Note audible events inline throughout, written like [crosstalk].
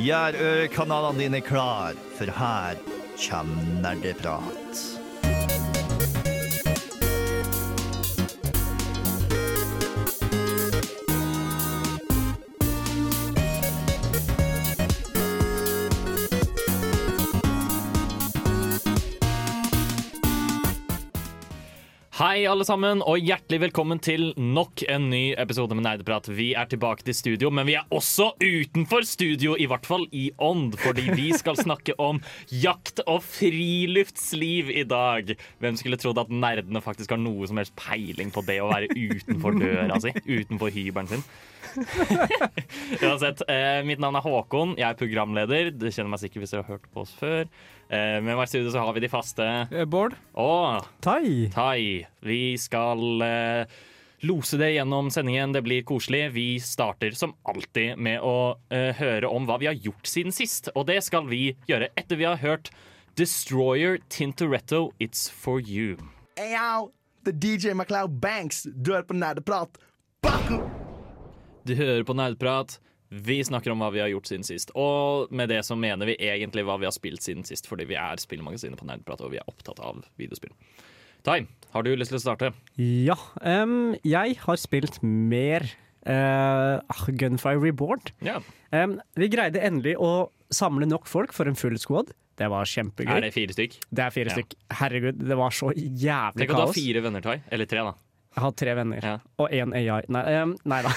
Gjør ørekanalene dine klar, for her kommer nerdeprat. Hei, alle sammen, og hjertelig velkommen til nok en ny episode med Nerdeprat. Vi er tilbake til studio, men vi er også utenfor studio, i hvert fall i ånd, fordi vi skal [laughs] snakke om jakt og friluftsliv i dag. Hvem skulle trodd at nerdene faktisk har noe som helst peiling på det å være utenfor døra si? Utenfor hybelen sin? [laughs] Uansett, eh, mitt navn er Håkon, jeg er programleder. Du kjenner meg sikkert hvis dere har hørt på oss før. Eh, med meg i studio så har vi de faste. Eh, Bård? Og Tai. Tai. Vi skal eh, lose det gjennom sendingen. Det blir koselig. Vi starter som alltid med å eh, høre om hva vi har gjort siden sist. Og det skal vi gjøre etter vi har hørt Destroyer Tintoretto It's For You. Hey, yo, the DJ MacLeod Banks. Du hører på nerdeprat. Baku! Du hører på Nerdprat. Vi snakker om hva vi har gjort siden sist. Og med det så mener vi egentlig hva vi har spilt siden sist, fordi vi er spillmagasinet på Nerdprat, og vi er opptatt av videospill. Tai, har du lyst til å starte? Ja, Um, jeg har spilt mer uh, Gunfire Reborn. Ja. Um, vi greide endelig å samle nok folk for en full squad. Det var kjempegøy. Er det fire stykk? Det er fire Ja. stykk. Herregud, det var så jævlig kaos. Tenk at du har fire venner, Tai. Eller tre, da. Jeg har tre venner Ja. og én AI. Nei, em, nei da.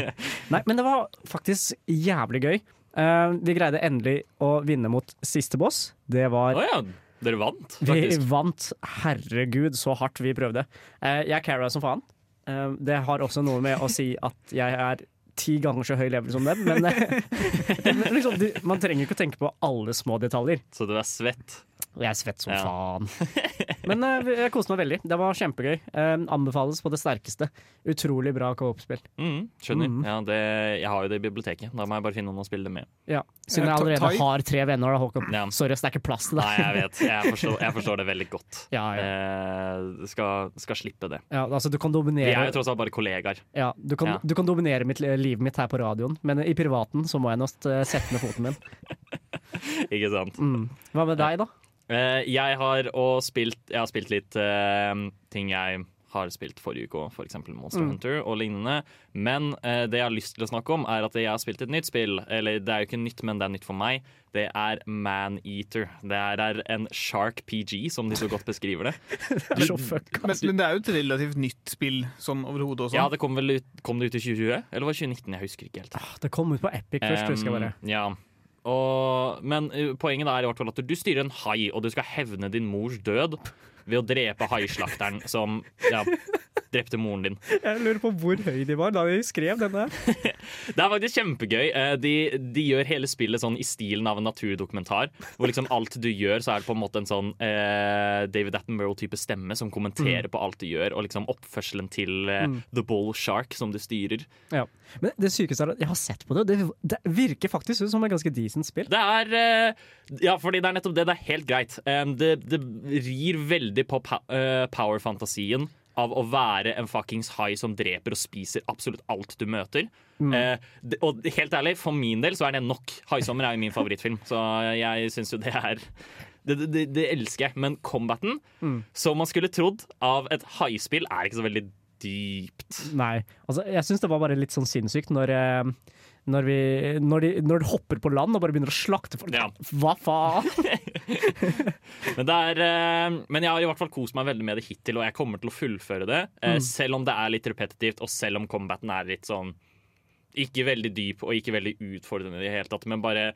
[laughs] nei, men det var faktisk jævlig gøy. Em, vi greide endelig å vinne mot siste boss. Det var oh, ja, dere vant, Vi vant, herregud, så hardt vi prøvde. Eh, jeg carra som faen. Eh, det har også noe med å si at jeg er ti ganger så høy level som dem, men [laughs] men liksom, du, man trenger ikke å tenke på alle små detaljer. Så du er svett. Og jeg er svett som Ja. faen. [laughs] Men eh, jeg koste meg veldig. Det var kjempegøy. Eh, anbefales på det sterkeste. Utrolig bra co-op-spill. Mm, skjønner. Mm. Ja, det, jeg har jo det i biblioteket. Da må jeg bare finne noen å spille det med. Ja. Siden jeg Eh, allerede Tai? har tre venner, da, Håkon. Ja. Sorry, det er ikke plass til det. Nei, jeg vet. [laughs] Jeg forstår, jeg forstår det veldig godt. Ja, ja. Eh, skal, skal slippe det. Ja, altså, du kan Vi er jo tross alt bare kollegaer. Ja, du kan, Ja. du kan dominere mitt, livet mitt her på radioen, men i privaten så må jeg eh, sette ned foten min. [laughs] Ikke sant? Mm. Hva med deg, da? Eh, jeg har spilt Jeg har spilt litt eh, ting jeg har spilt forrige uke òg, f.eks. Monster Mm. Hunter og lignende. Men eh, det jeg har lyst til å snakke om, er at jeg har spilt et nytt spill. Eller det er jo ikke nytt, men det er nytt for meg. Det er Maneater. Det er, en shark PG, som de så godt beskriver det. [laughs] Det er så fuck, Men, men det er jo et relativt nytt spill sånn overhodet også. Ja, det kom vel ut, kom det ut i 2020? Eller var det 2019? Jeg husker ikke helt. Det kom ut på Epic først, husker jeg bare. Um, ja. Og, men uh, poenget er i hvert fall at du styrer en hai, og du skal hevne din mors død ved å drepe haislakteren som ja, drepte moren din. [laughs] Jeg lurer på hvor høy de var da de skrev denne. Det er faktisk kjempegøy. Eh, De, de gjør hele spillet sånn i stilen av en naturdokumentar. Hvor liksom alt du gjør, så er det på en måte en sånn eh, David Attenborough-type stemme som kommenterer på alt du gjør, og liksom oppførselen til eh, Mm. The Bull Shark som du styrer. Ja. Men det sykeste er at jeg har sett på det, det, det virker faktisk ut som et ganske decent spill. Det er eh, Ja, fordi det er nettopp det. Det er helt greit. Um, det, det rir veldig på pa uh, power-fantasien av å være en fuckings hai som dreper og spiser absolutt alt du møter. Eh, det, og helt ærlig, for min del så er det nok. 'Haisommer' er jo min favorittfilm, så jeg syns jo det er det, det, det elsker jeg. Men combaten, som man skulle trodd av et haispill, er ikke så veldig dypt. Nei, altså jeg syns det var bare litt sånn sinnssykt når eh, når, vi, når, de, når de hopper på land og bare begynner å slakte folk. Ja. Hva faen? [laughs] [laughs] Men, er, eh, men jeg har i hvert fall kost meg veldig med det hittil, og jeg kommer til å fullføre det. Mm. Selv om det er litt repetitivt, og selv om combaten er litt sånn Ikke veldig dyp og ikke veldig utfordrende i det hele tatt, men bare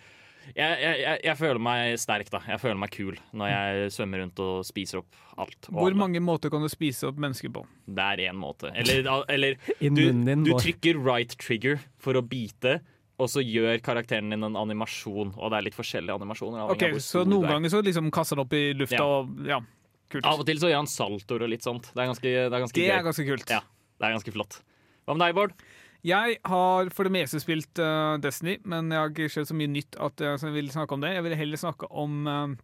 jeg, jeg, jeg, føler meg sterk, da. Jeg føler meg kul når jeg svømmer rundt og spiser opp alt. og Hvor mange måter kan du spise opp mennesker på? Det er én måte. Eller, eller [laughs] du, du trykker right trigger for å bite. Og så gjør karakteren din en animasjon, og det er litt forskjellige animasjoner. Ok, Så noen er. ganger så liksom kaster han opp i lufta Ja. og ja, kult. Av og til så gjør han saltoer og litt sånt. Det er ganske, det er ganske Det gøy. er ganske kult. Ja, det er ganske flott. Hva med deg, Bård? Jeg har for det meste spilt uh, Destiny, men jeg har ikke skjedd så mye nytt at jeg vil snakke om det. Jeg vil heller snakke om eh,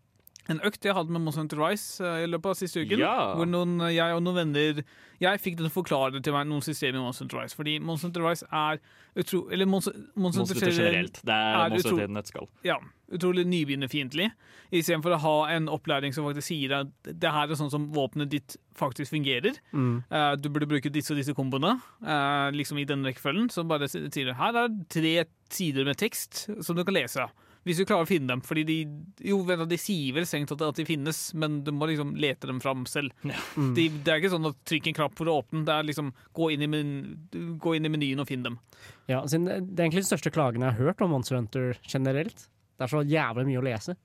en økt jeg hadde med Monster Hunter Rise eh, i løpet av siste uken. Ja. Hvor noen, jeg og noen venner Jeg fikk den forklare til meg noen systemer i Monster Hunter Rise. Fordi Monster Hunter Rise er utro... Eller Monster, Monster Monster Hunter generelt. Det er er Monster utro- Hunter Nettskall. ja, utrolig nybegynnerfiendtlig. Istedenfor å ha en opplæring som faktisk sier at det her er sånn som våpenet ditt faktisk fungerer. Mm. Uh, du burde bruke disse og disse komboene, uh, liksom i denne rekkefølgen. Så bare sier det her er tre sider med tekst som du kan lese. Hvis du klarer å finne dem. Fordi de jo, de sier vel strengt tatt at de finnes, men du må liksom lete dem fram selv. De, det er ikke sånn at trykk en knapp for å åpne. Det er liksom gå inn i, men, gå inn i menyen og finn dem. Ja, det det er egentlig den største klagen jeg har hørt om Monster Hunter generelt. Det er så jævlig mye å lese.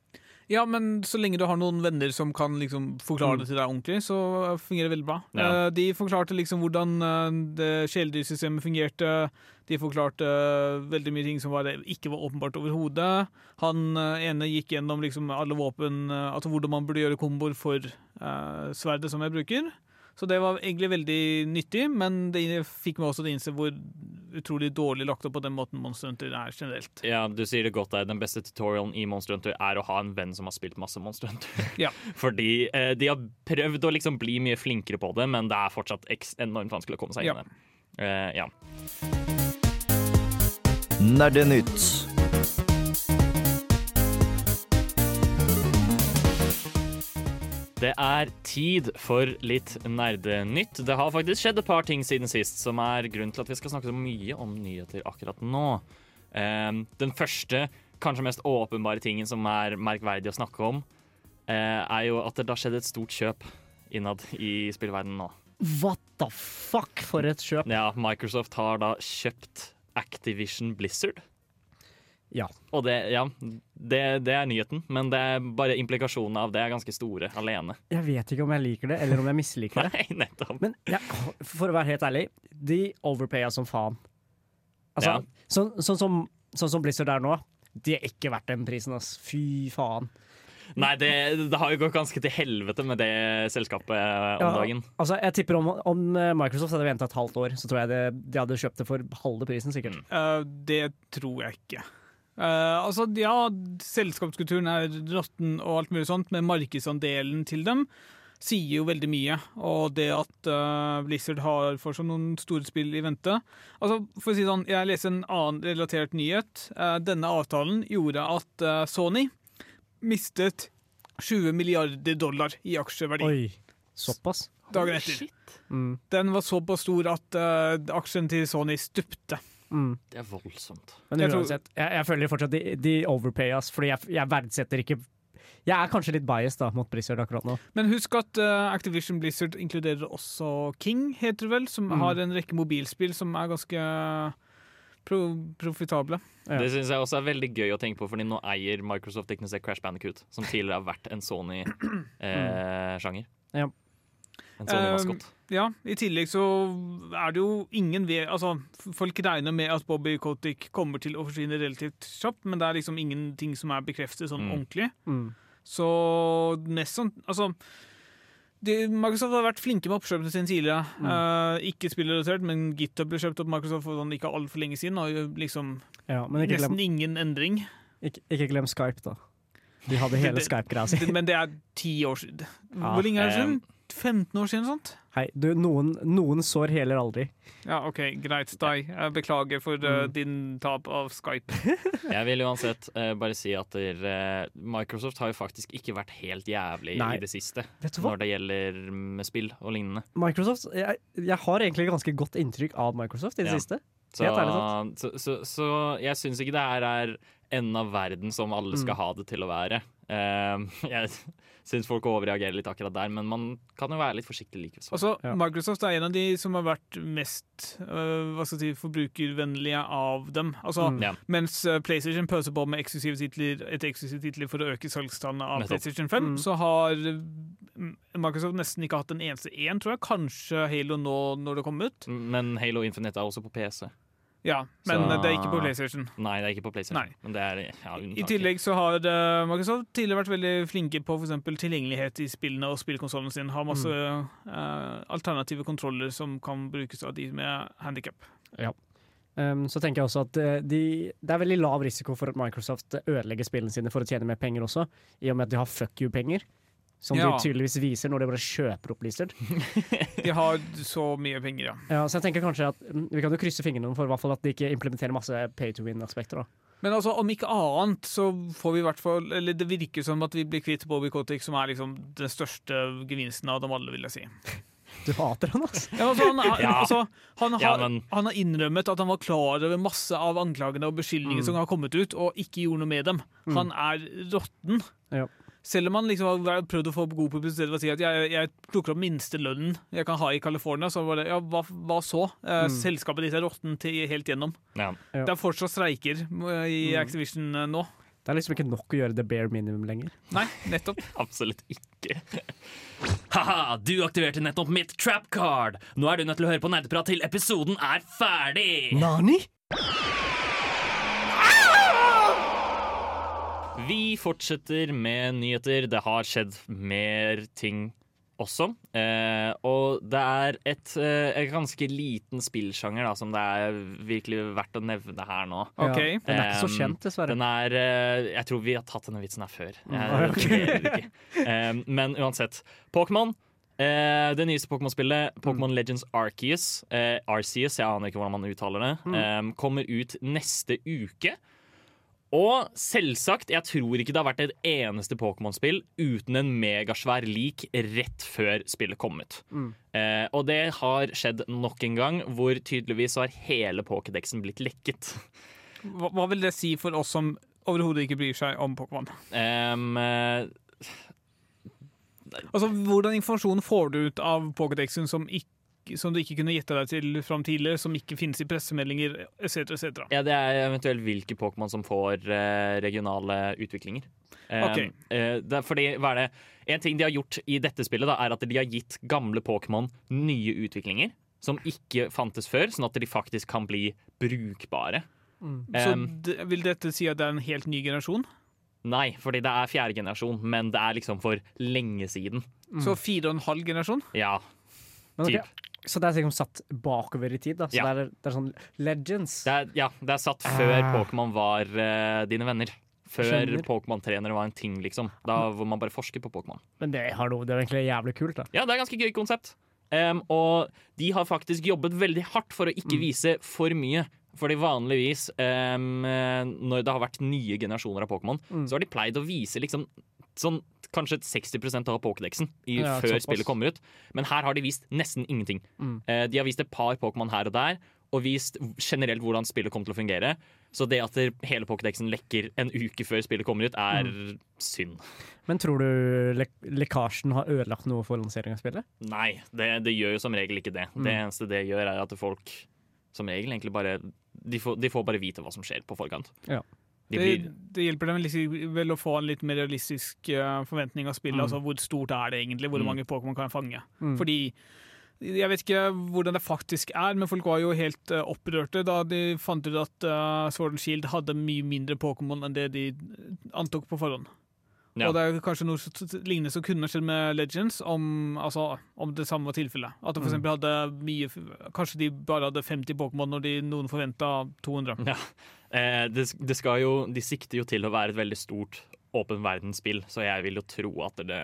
Ja, men så lenge du har noen venner som kan liksom forklare det til deg ordentlig, så fungerer det veldig bra. Ja. Eh, de forklarte liksom hvordan eh, det kjæledyrsystemet fungerte. De forklarte veldig mye ting som var, ikke var åpenbart overhodet. Han eh, ene gikk gjennom liksom alle våpen, altså hvordan man burde gjøre komboer for uh, sverdet som jeg bruker. Så det var egentlig veldig nyttig, men det fikk meg også til å innse hvor utrolig dårlig lagt opp på den måten Monster Hunter er generelt. Ja, du sier det godt der. Den beste tutorialen i Monster Hunter er å ha en venn som har spilt masse Monster Hunter. [laughs] Ja. Fordi eh, de har prøvd å liksom bli mye flinkere på det, men det er fortsatt enormt vanskelig å komme seg inn i det. Eh, ja. Nerdenytt. Det er tid for litt nerdenytt. Det har faktisk skjedd et par ting siden sist som er grunnen til at vi skal snakke så mye om nyheter akkurat nå. Eh, den første, kanskje mest åpenbare tingen som er merkverdig å snakke om, eh, er jo at det da skjedde et stort kjøp innad i spillverdenen nå. What the fuck, for et kjøp! Ja, Microsoft har da kjøpt Activision Blizzard. Ja. Og det, ja, det, det er nyheten, men det er bare implikasjonene av det er ganske store alene. Jeg vet ikke om jeg liker det, eller om jeg misliker det. [laughs] Nei, nettopp. Men ja, for å være helt ærlig, de overpaya som faen. Altså, Ja. sånn, sånn, som, sånn som Blizzard er nå, de er ikke verdt den prisen, ass. Fy faen. Nei, det, det har jo gått ganske til helvete med det selskapet eh, om Ja, dagen. Altså, jeg tipper om, om eh, Microsoft hadde venta et halvt år, så tror jeg det, de hadde kjøpt det for halve prisen, sikkert. Eh, det tror jeg ikke. Eh, altså, ja, selskapskulturen er råtten og alt mulig sånt, men markedsandelen til dem sier jo veldig mye. Og det at uh, Blizzard har fortsatt noen store spill i vente Altså, for å si sånn, Jeg leser en annen relatert nyhet. Uh, denne avtalen gjorde at uh, Sony mistet 20 milliarder dollar i aksjeverdi Oi, såpass? dagen etter. Mm, Den var såpass stor at uh, aksjen til Sony stupte. Mm. Det er voldsomt. Men Jeg uansett, jeg, jeg føler fortsatt de, de oss fordi jeg, jeg verdsetter ikke Jeg er kanskje litt biased da, mot Blizzard akkurat nå. Men husk at uh, Activision Blizzard inkluderer også King, heter det vel, som Mm. har en rekke mobilspill som er ganske pro profitable. Ja. Det syns jeg også er veldig gøy å tenke på, fordi nå eier Microsoft teknisk Crash Bandicoot, som tidligere har vært en Sony-sjanger. Ja. En Sony-maskot. Ja, I tillegg så er det jo ingen ved Altså, folk regner med at Bobby Kotick kommer til å forsvinne relativt kjapt, men det er liksom ingenting som er bekreftet sånn Mm. ordentlig. Mm. Så mest sånn Altså de, Microsoft har vært flinke med oppkjøpene sine tidligere. Mm. Uh, ikke spillrelatert, men GitHub ble kjøpt opp Microsoft for sånn ikke altfor lenge siden. Og liksom Ja, men ikke glem, nesten ingen endring. ikke, ikke glem Skype, da. De hadde [laughs] hele Skype-greia si. Men det er ti år siden. Ja, Hvor lenge er det siden? siden? 15 år siden? sånt? Hei, du, noen, noen sår heler aldri. Ja, OK, greit. Deg. Jeg beklager for Mm. din tap av Skype. [laughs] Jeg vil uansett uh, bare si at der, uh, Microsoft har jo faktisk ikke vært helt jævlig Nei. i det siste Vet du hva? når det gjelder med spill og lignende. Microsoft, jeg, jeg har egentlig ganske godt inntrykk av Microsoft i det Ja. siste. Så, Helt ærlig så, så, så jeg syns ikke det her er enden av verden som alle skal Mm. ha det til å være. Uh, [laughs] jeg syns folk overreagerer litt akkurat der, men man kan jo være litt forsiktig likevel. Altså, Ja. Microsoft er en av de som har vært mest eh, hva skal jeg si, forbrukervennlige av dem. Altså, Mm. Ja. Mens eh, PlayStation pøser på med eksklusive titler et eksklusivt titler for å øke salgstallene av Nettopp. PlayStation 5, Mm. så har eh, Microsoft nesten ikke hatt en eneste én, tror jeg. Kanskje Halo nå når det kom ut. Men Halo Infinite er også på PC. Ja, Men Så- det er ikke på PlayStation. Nei, det er ikke på PlayStation. Nei. Men det er ja, I tillegg så har eh, Microsoft tidligere vært veldig flinke på for eksempel tilgjengelighet i spillene og spillkonsollen sine. Har masse eh, alternative kontroller som kan brukes av de med handikap. Um, så tenker jeg også at eh, de, det er veldig lav risiko for at Microsoft ødelegger spillene sine for å tjene mer penger også, i og med at de har fuck you-penger. Som Ja. de tydeligvis viser når de bare kjøper opp Blizzard. [laughs] De har så mye penger, ja. Ja, så jeg tenker kanskje at mm, Vi kan jo krysse fingrene for i hvert fall at de ikke implementerer masse pay to win-aspekter. da. Men altså, om ikke annet, så får vi i hvert fall Eller det virker som at vi blir kvitt Bobby Kotick, som er liksom den største gevinsten av dem alle, vil jeg si. [laughs] Du hater han, altså! Ja, altså, han, har- Ja. altså, han, har, Ja, men- han har innrømmet at han var klar over masse av anklagene og beskyldningene som har kommet ut, og ikke gjorde noe med dem. Han er råtten. Selv om man liksom har prøvd å få god publisitet ved å si at jeg, jeg plukker opp minstelønnen jeg kan ha i California, så var det ja, hva, hva så? Eh, Selskapet ditt er råttent helt gjennom. Ja. Ja. Det er fortsatt streiker eh, i Activision mm. nå. Det er liksom ikke nok å gjøre the bare minimum lenger. Nei, nettopp. [laughs] Absolutt ikke. [laughs] Ha-ha, du aktiverte nettopp mitt trap card. Nå er du nødt til å høre på nerdeprat til episoden er ferdig. Nani? Vi fortsetter med nyheter. Det har skjedd mer ting også. Eh, og det er et, eh, ganske liten spillsjanger da, som det er virkelig verdt å nevne her nå. OK. Ja, den er ikke så kjent, dessverre. Den er eh, Jeg tror vi har tatt denne vitsen her før. Jeg, okay. men uansett. Pokémon. eh, det nyeste Pokémon-spillet, Pokémon Legends Arceus, eh, Arceus, jeg aner ikke hvordan man uttaler det, um, kommer ut neste uke. Og selvsagt, jeg tror ikke det har vært et eneste Pokémon-spill uten en megasvær lik rett før spillet kom ut. Eh, og det har skjedd nok en gang, hvor tydeligvis har hele Pokédexen blitt lekket. Hva, hva vil det si for oss som overhodet ikke bryr seg om Pokémon? Um, eh, Altså, Hvordan informasjon får du ut av Pokédexen som, ikke- som du ikke kunne gjette deg til fram tidligere, som ikke finnes i pressemeldinger etc., etc.? ja, det er eventuelt hvilke Pokémon som får eh, regionale utviklinger. Okay. Eh, det er fordi, hva er det? En ting de har gjort i dette spillet, da, er at de har gitt gamle Pokémon nye utviklinger. Som ikke fantes før, sånn at de faktisk kan bli brukbare. Så Um, d- vil dette si at det er en helt ny generasjon? Nei, fordi det er fjerde generasjon, men det er liksom for lenge siden. Så fire og en halv generasjon? Ja, Men okay. typ. Så det er sikkert satt bakover i tid, da. Så Ja. det, er, det er sånn Legends. Det er, ja, det er satt før Ah. Pokémon var uh, dine venner. Før Pokémon-trenere var en ting, liksom. Da hvor man bare forsker på Pokémon. Men det, har noe, det er egentlig jævlig kult, da. Ja, det er et ganske gøy konsept. Um, og de har faktisk jobbet veldig hardt for å ikke vise for mye. Fordi vanligvis, eh, når det har vært nye generasjoner av Pokémon, så har de pleid å vise liksom sånn kanskje 60% av Pokédexen Ja, før såpass. spillet kommer ut. Men her har de vist nesten ingenting. Mm. Eh, de har vist et par Pokémon her og der, og vist generelt hvordan spillet kommer til å fungere. Så det at hele Pokédexen lekker en uke før spillet kommer ut, er Mm. synd. Men tror du lek lekkasjen har ødelagt noe for lansering av spillet? Nei, det, det gjør jo som regel ikke det. Mm. Det eneste det gjør, er at folk som regel egentlig bare De får, de får bare vite hva som skjer på forkant. Ja. De Det, blir, det hjelper dem vel å få en litt mer realistisk eh, forventning av spillet. Mm. Altså Hvor stort er det egentlig? Hvor Mm. mange Pokémon kan jeg fange? Mm. Fordi jeg vet ikke hvordan det faktisk er, men folk var jo helt eh, opprørte da de fant ut at eh, Sword and Shield hadde mye mindre Pokémon enn det de antok på forhånd. Ja. Og det er kanskje noe som lignende som kunne skjedd med Legends, om, altså, om det samme var tilfellet. At de for Mm. hadde mye Kanskje de bare hadde 50 Pokémon når de, noen forventa 200. eh, det, det skal jo, de sikter jo til å være et veldig stort åpen verdensspill, så jeg vil jo tro at det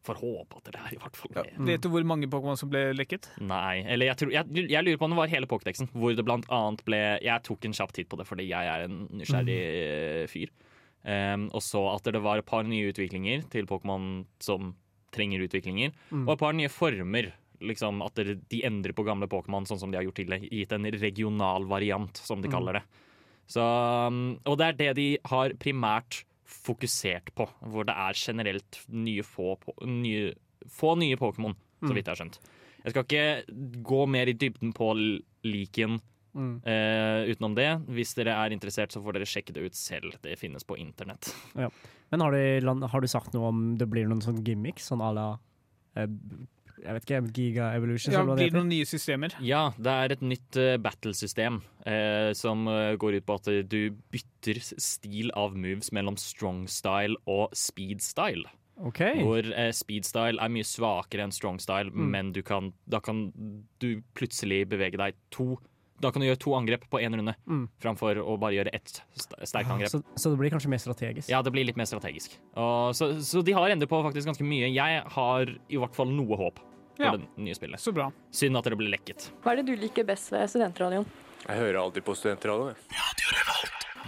Får håpe at det er i hvert fall Ja, mer. vet du hvor mange Pokémon som ble lekket? Nei, eller jeg, tror, jeg, jeg lurer på om det var hele Pokédexen, hvor det blant annet ble Jeg tok en kjapp titt på det fordi jeg er en nysgjerrig mm. fyr. Um, og så at det var et par nye utviklinger til Pokémon som trenger utviklinger, og et par nye former. Liksom At det- de endrer på gamle Pokémon, sånn som de har gjort tidligere. Gitt en regional variant, som de kaller det. Så, um, og det er det de har primært fokusert på, hvor det er generelt nye få, nye, få nye Pokémon, så vidt jeg har skjønt. Jeg skal ikke gå mer i dybden på liken Mm. uh, utenom det. Hvis dere er interessert, så får dere sjekke det ut selv. Det finnes på internett. Men har du, har du sagt noe om det blir noen sånn gimmicks, sånn à la eh, Jeg vet ikke, Giga Evolution? Ja, blir det noen nye systemer? Ja, det er et nytt uh, battlesystem eh, som eh, går ut på at eh, du bytter stil av moves mellom strong style og speed style. Okay. Hvor eh, speed style er mye svakere enn strong style, Mm. men du kan, da kan du plutselig bevege deg to da kan du gjøre to angrep på én runde, Mm. framfor å bare gjøre ett st- sterkt angrep. Så, så det blir kanskje mer strategisk. Ja, det blir litt mer strategisk. Og, så, så de har endret på faktisk ganske mye. Jeg har i hvert fall noe håp Ja. det nye spillet. Så bra. Synd at det ble lekket. Hva er det du liker best ved studentradioen? Jeg hører alltid på studentradioen.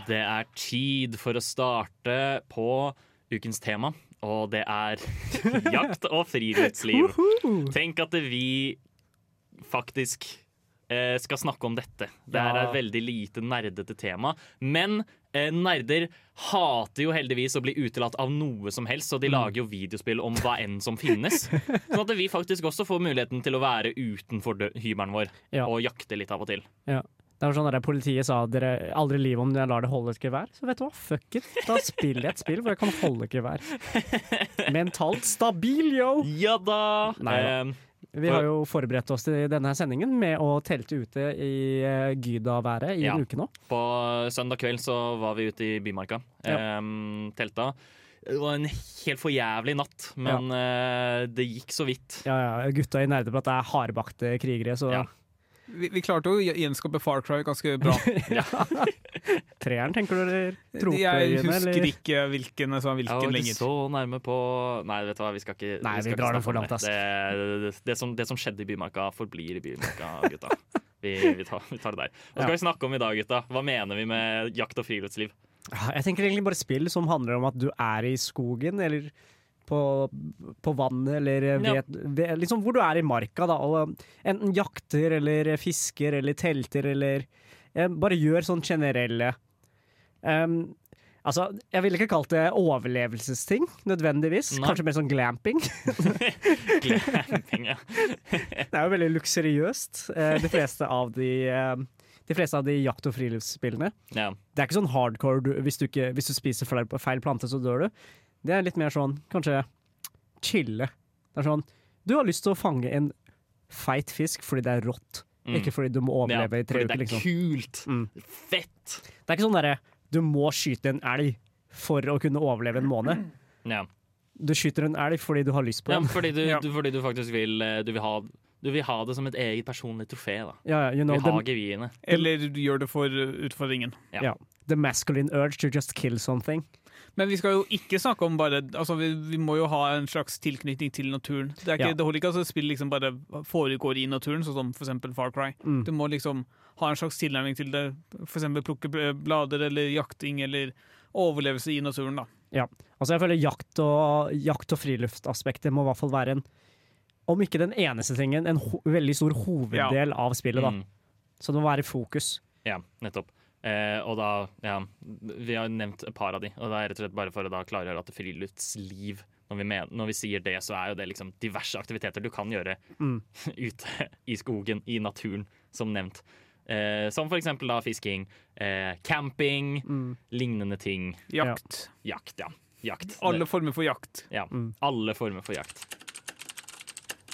Det er tid for å starte på ukens tema, og det er [laughs] jakt og friluftsliv. Tenk at vi faktisk eh, skal snakke om dette. Det er et veldig lite nerdete tema. Men nerder hater jo heldigvis å bli utelatt av noe som helst, så de lager jo videospill om hva enn som finnes. [laughs] Sånn at vi faktisk også får muligheten til å være utenfor hybelen vår Ja. og jakte litt av og til. Ja. Det var sånn der Politiet sa dere aldri livet om jeg lar det holde et gevær. Så vet du hva, fuck it. Da spiller jeg et spill hvor jeg kan holde et gevær. [laughs] Mentalt stabil, yo! Ja da! Nei da. Eh, Vi har jo forberedt oss til denne sendingen med å telte ute i uh, Gyda-været i Ja. en uke nå. På søndag kveld så var vi ute i Bymarka. Ja. Um, telta. Det var en helt for jævlig natt, men eh, det gikk så vidt. Ja, ja, Gutta i Nerdeprat er hardbakte krigere, så Ja. Vi, vi klarte å gjenskape Far Cry ganske bra. [laughs] treeren, tenker du, eller Jeg husker eller? ikke hvilken som hvilken Jeg var ikke så nærme på Nei, vet du hva, vi skal ikke Nei, vi vi drar det for langt, ass. Det, det, det, som, det som skjedde i Bymarka, forblir i Bymarka, [laughs] gutta. Vi, vi, tar, vi tar det der. Hva skal Ja. vi snakke om i dag, gutta? Hva mener vi med jakt og friluftsliv? Jeg tenker egentlig bare spill som handler om at du er i skogen, eller på, på vannet, eller vet, ved, liksom hvor du er i marka, da. Og enten jakter eller fisker eller telter eller eh, Bare gjør sånn generelle um, Altså, jeg ville ikke kalt det overlevelsesting, nødvendigvis. Nei. Kanskje mer sånn glamping. [laughs] Glamping, ja. [laughs] Det er jo veldig luksuriøst, eh, de fleste av de eh, de fleste av de jakt- og friluftsspillene. ja. Det er ikke sånn hardcore hvis, du ikke, hvis du spiser feil plante, så dør du. Det er litt mer sånn kanskje chille. Det er sånn Du har lyst til å fange en feit fisk fordi det er rått, Mm. ikke fordi du må overleve i tre fordi uker, det er liksom. kult. Mm. Fett. Det er ikke sånn derre du må skyte en elg for å kunne overleve en måned. Ja. Du skyter en elg fordi du har lyst på Ja, den. fordi, du, [laughs] Ja. du, fordi du faktisk vil eh, du vil, ha, du vil ha det som et eget personlig trofé. da Ja, ja, you know, vil ha geviene gevirene. Eller du gjør det for utfordringen. Ja. Yeah. the masculine urge to just kill something. Men vi skal jo ikke snakke om bare Altså, vi, vi må jo ha en slags tilknytning til naturen. Det, er ikke, Ja. det holder ikke at spill liksom bare foregår i naturen, sånn som for eksempel Far Cry. Mm. Du må liksom ha en slags tilnærming til det. Eksempel plukke blader eller jakting eller overlevelse i naturen, da. Ja. Altså jeg føler jakt og, jakt og friluftsaspektet må i hvert fall være en om ikke den eneste tingen, en ho veldig stor hoveddel av spillet. da. Mm. Så det må være fokus. Ja, nettopp. Eh, og da, ja, Vi har nevnt et par av de, og det er rett og slett bare for å da klargjøre at friluftsliv når vi, mener, når vi sier det, så er jo det liksom diverse aktiviteter du kan gjøre Mm. [laughs] ute i skogen, i naturen, som nevnt. Eh, som for eksempel da fisking, eh, camping, Mm. lignende ting. Jakt. Jakt, ja. Jakt. Alle former for jakt. ja, Mm. alle former for jakt.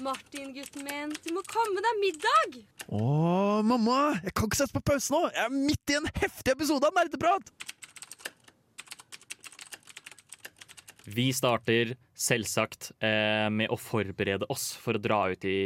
Martin, gutten min, du må komme deg middag! Å, mamma! Jeg kan ikke sette på pause nå! Jeg er midt i en heftig episode av Nerdeprat! Vi starter selvsagt eh, med å forberede oss for å dra ut i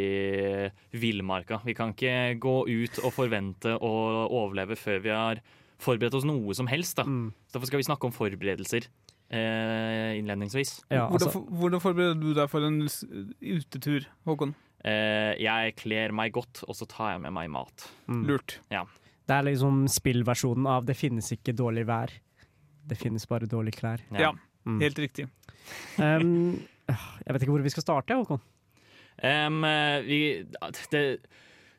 villmarka. Vi kan ikke gå ut og forvente å overleve før vi har forberedt oss noe som helst. Da. Mm. Derfor skal vi snakke om forberedelser eh, innledningsvis. Ja, hvordan, altså, for, hvordan forbereder du deg for en utetur, Håkon? Eh, jeg kler meg godt, og så tar jeg med meg mat. mm. Lurt. Det er liksom spillversjonen av 'det finnes ikke dårlig vær'. Det finnes bare dårlige klær. Ja, Mm. helt riktig. Um, jeg vet ikke hvor vi skal starte, Håkon. Eh, vi, det,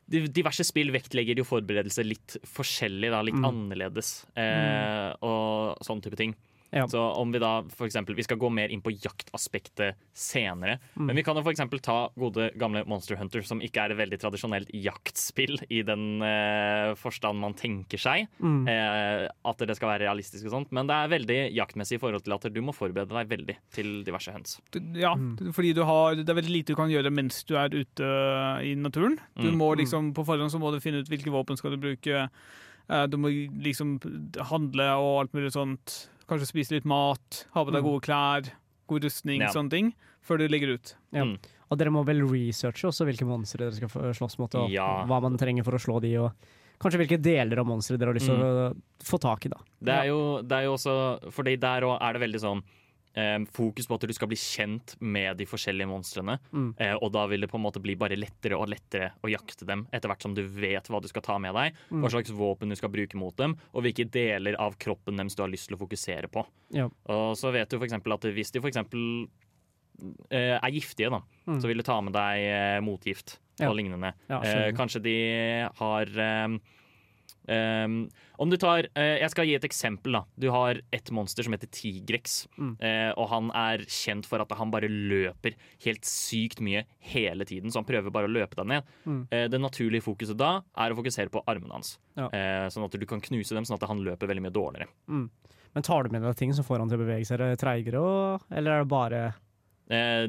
de- diverse spill vektlegger jo forberedelser litt forskjellig, da, litt Mm. annerledes. Eh, og sånn type ting. Ja. Så om vi da for eksempel, Vi skal gå mer inn på jaktaspektet senere. Mm. Men vi kan jo for eksempel ta gode gamle Monster Hunter, som ikke er et veldig tradisjonelt jaktspill i den eh, forstand man tenker seg. Mm. Eh, at det skal være realistisk og sånt. Men det er veldig jaktmessig i forhold til at du må forberede deg veldig til diverse høns. Du- Ja, Mm. fordi du har, det er veldig lite du kan gjøre mens du er ute i naturen. Du Mm. må liksom, På forhånd så må du finne ut hvilke våpen skal du bruke. Eh, Du må liksom handle og alt mulig sånt. Kanskje spise litt mat, ha på deg Mm. gode klær, god rustning, Ja. sånne ting. Før du legger ut. Ja. Mm. Og dere må vel researche også hvilke monstre dere skal slåss mot, og Ja. hva man trenger for å slå de, og kanskje hvilke deler av monstre dere har lyst til å få tak i. da. Det er, jo, det er jo også Fordi der òg er det veldig sånn eh, fokus på at du skal bli kjent med de forskjellige monstrene. Mm. Eh, og da vil det på en måte bli bare lettere og lettere å jakte dem etter hvert som du vet hva du skal ta med deg, Mm. hva slags våpen du skal bruke mot dem, og hvilke deler av kroppen deres du har lyst til å fokusere på. Ja. Og så vet du eksempel at hvis de eksempel eh, er giftige, da, Mm. så vil du ta med deg eh, motgift Ja. og lignende. Ja, Eh, kanskje de har ehm, ehm, Om du tar uh, Jeg skal gi et eksempel. da Du har et monster som heter Tigrex. Mm. Uh, og han er kjent for at han bare løper helt sykt mye hele tiden. Så han prøver bare å løpe deg ned. Mm. Uh, det naturlige fokuset da er å fokusere på armene hans. Ja. Sånn at du kan knuse dem, sånn at han løper veldig mye dårligere. Mm. Men tar du med deg ting som får han til å bevege seg treigere, eller er det bare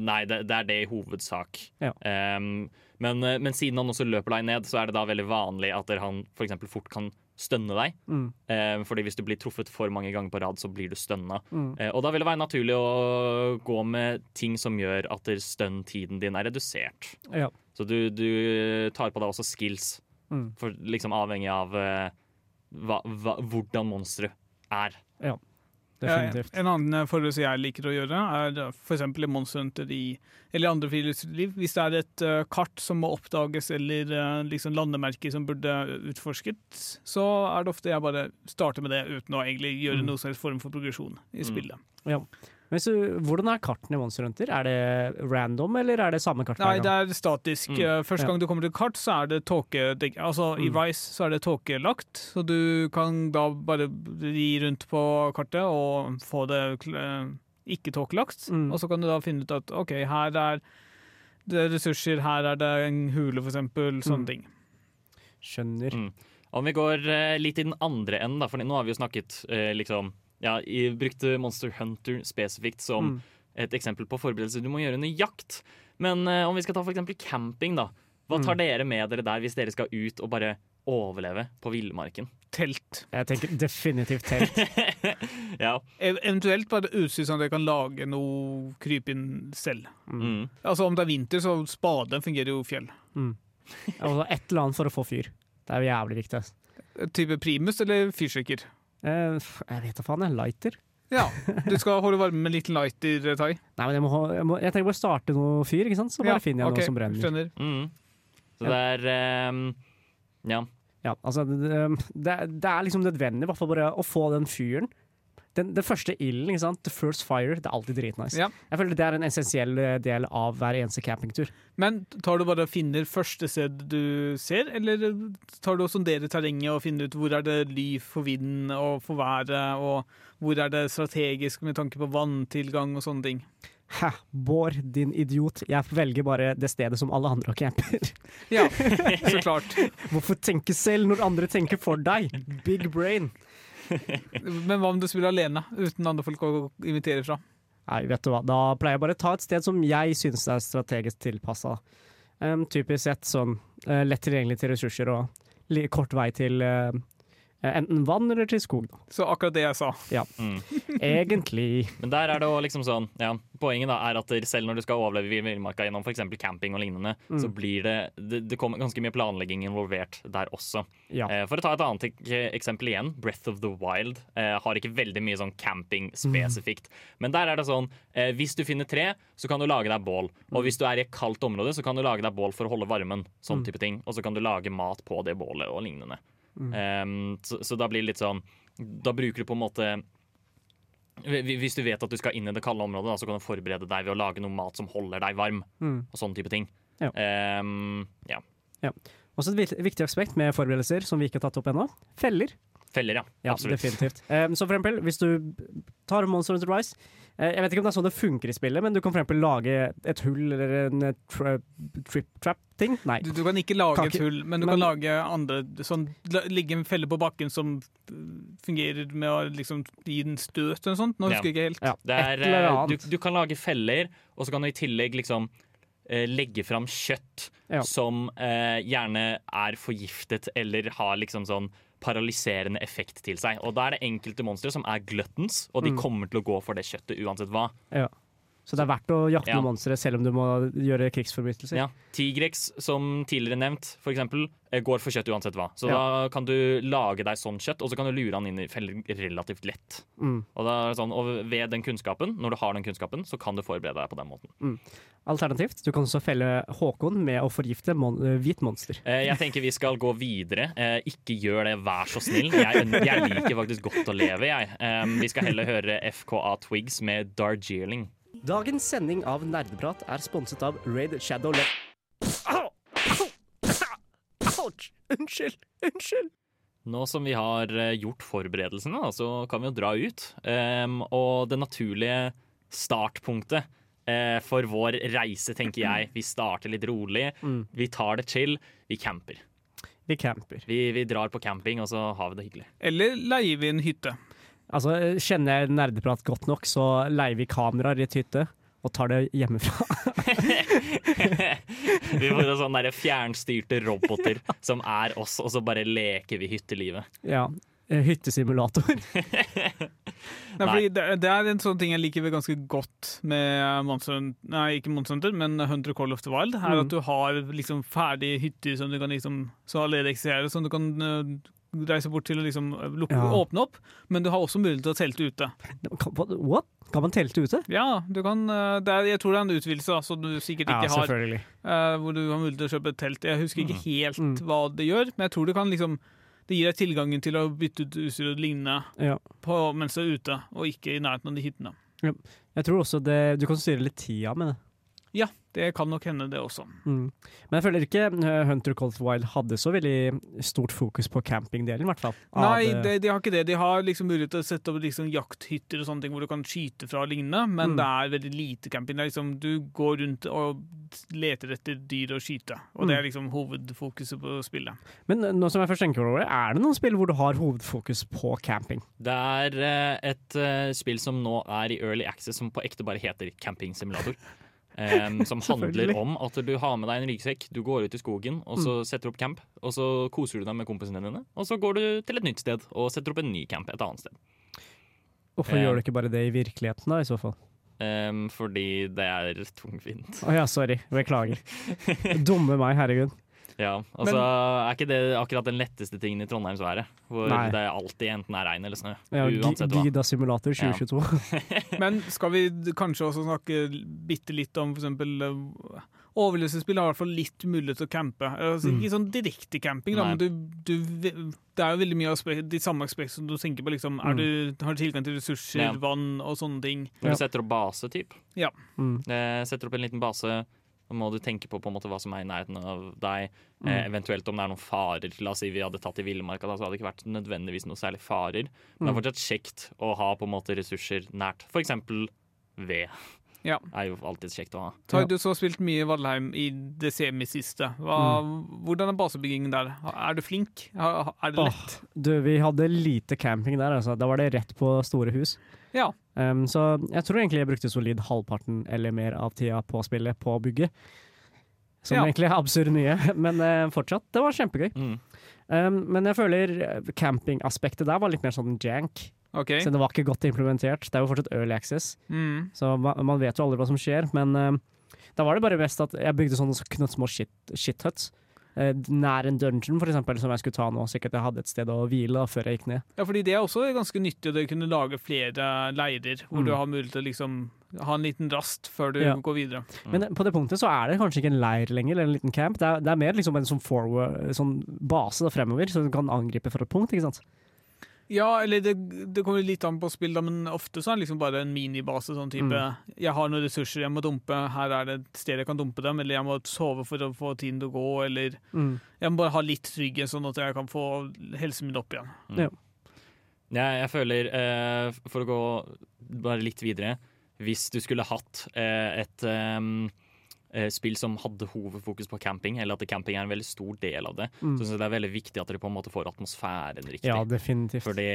nei, det, det er det i hovedsak. Ja. Ehm, men, eh, men siden han også løper deg ned, så er det da veldig vanlig at han for fort kan stønne deg. mm, Eh, fordi hvis du blir truffet for mange ganger på rad, så blir du stønna. mm. Eh, og da vil det være naturlig å gå med ting som gjør at stønn-tiden din er redusert. Ja. Så du, du tar på deg også skills, Mm. for liksom avhengig av eh, hva, hva, hvordan monsteret er. Definitivt. Ja, en annen forberedelse jeg liker å gjøre, er f.eks. i Monster Hunter i, eller andre friluftsliv. Hvis det er et uh, kart som må oppdages, eller uh, liksom landemerker som burde utforsket, så er det ofte jeg bare starter med det uten å egentlig gjøre Mm. noen slags form for progresjon i Mm. spillet. Ja. Men så, hvordan er kartene i Monster Hunter? Er det random, eller er det samme kart Nei, det er statisk. Mm. Eh, Første gang du kommer til kart, så er det tåke... Altså, I Mm. Rise så er det tåkelagt, så du kan da bare ri rundt på kartet og få det eh, ikke tåkelagt. Mm. Og så kan du da finne ut at OK, her er det ressurser, her er det en hule, for eksempel. Sånne Mm. ting. Skjønner. Mm. Om vi går eh, litt i den andre enden, da, for nå har vi jo snakket liksom ja, jeg Brukte Monster Hunter spesifikt som Mm. et eksempel på forberedelser du må gjøre under jakt. Men eh, om vi skal ta eksempel camping, da. Hva tar dere med dere der hvis dere skal ut og bare overleve på villmarken? Telt. Jeg tenker definitivt telt. [laughs] ja. Eventuelt bare utstyr sånn at jeg kan lage noe krypinn selv. Mm. Altså Om det er vinter, så spaden fungerer jo fjell. Mm. så et eller annet for å få fyr. Det er jo jævlig viktig. Type primus eller fyrstikker. Eh, jeg vet da faen, jeg. Lighter. Ja, du [laughs] skal holde varme med litt lighter, Tai. Nei, men jeg, må, ha- jeg, må, jeg trenger bare starte noe fyr, ikke sant? så bare Ja, finner jeg ok, noe som brenner. Skjønner. Mm. Så det er ehm, Ja. Ja, altså, det, det, det er liksom nødvendig i hvert fall bare å få den fyren. Den, den første ilden, ikke sant? The first fire, det er alltid dritnice. Ja. Jeg føler det er en essensiell eh, del av hver eneste campingtur. Men tar du bare og finner første sted du ser, eller tar du og sonderer terrenget og finner ut hvor er det ly for vinden og for været, og hvor er det strategisk med tanke på vanntilgang og sånne ting? Hæ, Bård, din idiot. Jeg velger bare det stedet som alle andre camper. Ja, [laughs] så klart. Hvorfor tenke selv når andre tenker for deg? Big brain. [laughs] Men hva om du spiller alene, uten andre folk å invitere fra? Nei, vet du hva. Da pleier jeg bare å ta et sted som jeg synes er strategisk tilpassa. Um, typisk sett sånn uh, lett tilgjengelig til ressurser og kort vei til eh, enten vann eller til skog. Da. Så akkurat det jeg sa. Mm. [laughs] Egentlig. Men der er det også liksom sånn ja, Poenget da er at selv når du skal overleve i villmarka gjennom f.eks. camping og lignende, Mm. så blir det, det Det kommer ganske mye planlegging involvert der også. Ja. Eh, for å ta et annet ek- eksempel igjen. Breath of the Wild eh, har ikke veldig mye sånn camping spesifikt. Men der er det sånn eh, hvis du finner tre, så kan du lage deg bål. Og hvis du er i et kaldt område, så kan du lage deg bål for å holde varmen. Sånn type ting. Og så kan du lage mat på det bålet og lignende. Um, så, så da blir det litt sånn Da bruker du på en måte Hvis du vet at du skal inn i det kalde området, da, så kan du forberede deg ved å lage noe mat som holder deg varm. Mm. Og sånne type ting. Ja. Um, ja. Også et viktig aspekt med forberedelser som vi ikke har tatt opp ennå. Feller. Feller, ja. Ja, Absolutt. definitivt. Um, så for eksempel, hvis du tar Monster Hunter Rise Jeg vet ikke om det er sånn det funker i spillet, men du kan for eksempel lage et hull eller en eh, tra trip trap-ting. Nei. Du, du kan ikke lage Kan et hull, men du men- kan lage andre sånn, Ligge en felle på bakken som uh, fungerer med å liksom gi den støt eller noe sånt. Nå Ja. husker jeg ikke helt. Ja, Det er, et eller eh, annet. du, du kan lage feller, og så kan du i tillegg liksom eh, legge fram kjøtt Ja. som eh, gjerne er forgiftet eller har liksom sånn paralyserende effekt til seg. Og da er det enkelte monstre som er gluttons, og de Mm. kommer til å gå for det kjøttet uansett hva. Ja. Så det er verdt å jakte Ja. noen monstre selv om du må gjøre krigsforbrytelser. Ja. Tigrex, som tidligere nevnt, for eksempel, eh, går for kjøtt uansett hva. Så Ja. da kan du lage deg sånn kjøtt, og så kan du lure han inn i feller relativt lett. Mm. Og, sånn, og ved den kunnskapen, når du har den kunnskapen, så kan du forberede deg på den måten. Alternativt, du kan også felle Håkon med å forgifte mon eh, hvit monster. Eh, Jeg tenker vi skal gå videre. Ikke gjør det, vær så snill. Jeg, jeg liker faktisk godt å leve, jeg. Vi skal heller høre FKA Twigs med Darjeeling. Dagens sending av Nerdeprat er sponset av Raid Shadow Le... Ouch! Unnskyld! Unnskyld! Nå som vi har eh, gjort forberedelsene, så kan vi jo dra ut. Ehm, og det naturlige startpunktet eh, for vår reise, tenker jeg Vi starter litt rolig. Mm. Vi tar det chill. Vi camper. Vi camper. Vi, vi drar på camping, og så har vi det hyggelig. Eller leier vi en hytte. Altså, Kjenner jeg nerdeprat godt nok, så leier vi kameraer i et hytte og tar det hjemmefra. [laughs] vi får sånne der fjernstyrte roboter [laughs] som er oss, og så bare leker vi hyttelivet. Ja. eh, Hyttesimulator. [laughs] Nei, fordi det, det er en sånn ting jeg liker ganske godt med Monster Nei, ikke Monster Hunter, men Hunter Call of the Wild. Er Mm. at du har liksom ferdige hytter som du kan liksom som allerede eksisterer, som du kan øh, reise bort til å liksom lukke, Ja. åpne opp. Men du har også mulighet til å telte ute. What? Kan man telte ute? Ja, du kan det er, Jeg tror det er en utvidelse da, som du sikkert Ja, ikke har. selvfølgelig. øh, hvor du har mulighet til å kjøpe et telt. Jeg husker ikke helt Mm. hva det gjør, men jeg tror det kan liksom det gir deg tilgangen til å bytte ut utstyr og lignende Ja. på, mens du er ute, og ikke i nærheten av de hyttene. Jeg tror også det, du kan styre litt tida med det. Ja, det kan nok hende, det også. Mm. Men jeg føler ikke eh, Hunter Colt Wild hadde så veldig stort fokus på campingdelen, i hvert fall. Nei, eh, de, de har ikke det. De har liksom mulighet til å sette opp liksom jakthytter og sånne ting hvor du kan skyte fra og lignende, men Mm. det er veldig lite camping. Det er liksom, du går rundt og leter etter dyr å skyte, og Mm. det er liksom hovedfokuset på spillet. Men eh, nå som jeg først tenker over det, er det noen spill hvor du har hovedfokus på camping? Det er et spill som nå er i early access, som på ekte bare heter Camping Simulator. [laughs] Em, [laughs] som handler om at du har med deg en ryggsekk, du går ut i skogen og så setter opp camp. Og så koser du deg med kompisene dine, og så går du til et nytt sted og setter opp en ny camp et annet sted. Hvorfor Eh. gjør du ikke bare det i virkeligheten, da, i så fall? Um, fordi det er tungvint. Å ja, sorry. Beklager. [laughs] Dumme meg, herregud. Ja, altså Er ikke det akkurat den letteste tingen i trondheimsværet? Hvor Nei. det alltid enten er regn eller snø. Ja, Uansett hva. Gida Simulator 2022. [laughs] Men skal vi kanskje også snakke bitte litt om eksempel uh, Overlevelsesspill har i hvert fall litt mulighet til å campe. Altså, Mm. Ikke sånn direkte camping, da, men du, du, det er jo veldig mye aspekt, de samme aspektene som du tenker på. Liksom, er Mm. du, har du tilgang til ressurser, Ja. vann og sånne ting? Når du setter opp base, typ. Mm. Eh, setter opp en liten base. Da må du tenke på, på en måte hva som er i nærheten av deg. Mm. Eh, eventuelt om det er noen farer. La oss si vi hadde tatt i villmarka, så hadde det ikke vært nødvendigvis noen særlig farer. Men det er Mm. fortsatt kjekt å ha på en måte ressurser nært. For eksempel ved. Ja. Er jo alltid kjekt å ha. Har Ja. du så spilt mye Valheim i det semisiste. Hva, Hvordan er basebyggingen der? Er du flink? Er det lett? lett? Du, vi hadde lite camping der, altså. Da var det rett på store hus. Ja. Um, så jeg tror egentlig jeg brukte solid halvparten eller mer av tida på spillet på å bygge. Som Ja. egentlig er absurd mye, [laughs] men uh, fortsatt. Det var kjempegøy. Mm. Um, men jeg føler eh, campingaspektet der var litt mer sånn jank. Okay. Så det var ikke godt implementert. Det er jo fortsatt early access, Mm. så man, man vet jo aldri hva som skjer. Men uh, da var det bare best at jeg bygde sånne knøttsmå shit, shit huts. Eh, nær en dungeon, for eksempel, som jeg skulle ta nå, Sikkert at jeg hadde et sted å hvile da, før jeg gikk ned. Ja, fordi det er også ganske nyttig å kunne lage flere leirer, hvor Mm. du har mulighet til å liksom ha en liten rast før du Ja. går videre. Men på det punktet så er det kanskje ikke en leir lenger, eller en liten camp. Det er, det er mer liksom en sånn, forward, sånn base da, fremover, så du kan angripe fra et punkt. ikke sant? Ja, eller det, det kommer litt an på spill, da, men ofte så er det liksom bare en minibase. Sånn type Mm. Jeg har noen ressurser jeg må dumpe, her er det et sted jeg kan dumpe dem, eller jeg må sove for å få tiden til å gå, eller jeg må bare ha litt trygghet, sånn at jeg kan få helsen min opp igjen. Jeg, jeg føler, eh, for å gå bare litt videre Hvis du skulle hatt eh, et ehm, eh, spill som hadde hovedfokus på camping, eller at camping er en veldig stor del av det, Mm. så det er veldig viktig at dere på en måte får atmosfæren riktig. Ja, definitivt. Fordi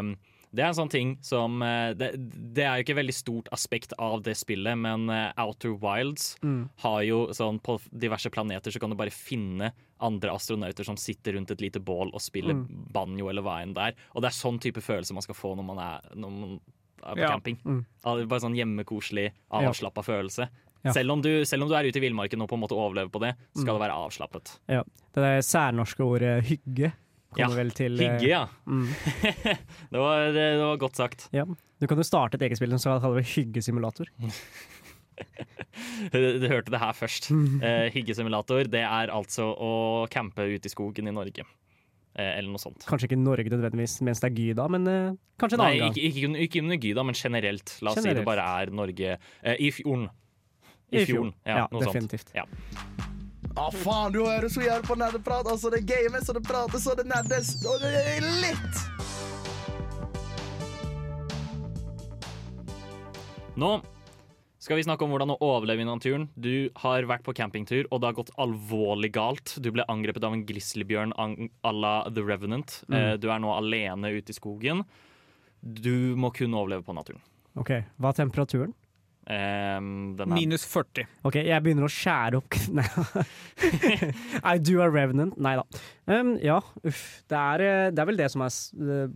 um, det er en sånn ting som eh, det, det er jo ikke et veldig stort aspekt av det spillet, men eh, Outer Wilds Mm. har jo sånn På diverse planeter så kan du bare finne andre astronauter som sitter rundt et lite bål og spiller Mm. banjo eller hva enn det er. Og det er sånn type følelse man skal få når man, er, når man på Ja. camping. Mm. Bare sånn hjemmekoselig, avslappa følelse. Ja. Selv, om du, selv om du er ute i villmarken og på en måte overlever på det, skal Mm. det være avslappet. Det der særnorske ordet hygge kommer vel til eh, Hygge, ja. Mm. [laughs] det, var, det var godt sagt. Ja. Du kan jo starte et eget spill som skal kalle det hyggesimulator. [laughs] Du hørte det her først. Eh, hyggesimulator det er altså å campe ute i skogen i Norge. Eh, eller noe sånt. Kanskje ikke Norge nødvendigvis mens det er Gyda, men uh, kanskje en annen gang. ikke, ikke, ikke under Gyda, men generelt. La oss si det bare er Norge I fjorden. I I fjorden, ja, Ja, noe sånt. definitivt. Ja. ah, faen, du hører så jævlig på nerdeprat. Altså, det games, og det prates, og det nerdes, og det er litt. Nå skal vi snakke om hvordan å overleve i naturen. Du har vært på campingtur, og det har gått alvorlig galt. Du ble angrepet av en grizzlybjørn à la The Revenant. Mm. Eh, Du er nå alene ute i skogen. Du må kun overleve på naturen. Ok, Hva er temperaturen? Ehm, er Minus 40. Ok, jeg begynner å skjære opp [laughs] Nei. I do a revenant. Nei da. Um, ja, uff. Det er, eh, det er vel det som er eh,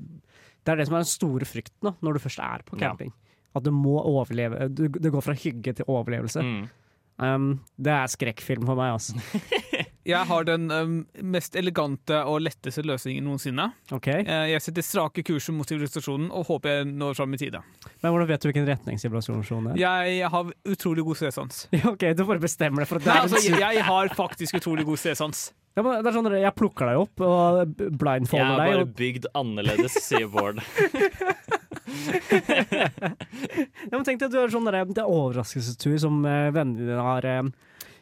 Det er det som er den store frykten da, når du først er på Ja. camping. At du må overleve. Du, det går fra hygge til overlevelse. mm. Um, det er skrekkfilm for meg, altså. [laughs] Jeg har den um, mest elegante og letteste løsningen noensinne. Okay. Eh, Jeg setter strake kurser mot sivilisasjonen og håper jeg når fram i tide. Men hvordan vet du hvilken retning sivilisasjonen er? Jeg har utrolig god sesans. [laughs] Ok, Du bare bestemmer deg for at det Nei, altså, jeg, jeg har faktisk utrolig god sesans. ja, men det er sånn Jeg plukker deg opp og b- Jeg har er deg. bare Og, bygd annerledes, sier Bård. [laughs] ja, men tenk deg at du har sånn der, det er overraskelsestur som eh, vennene dine har eh,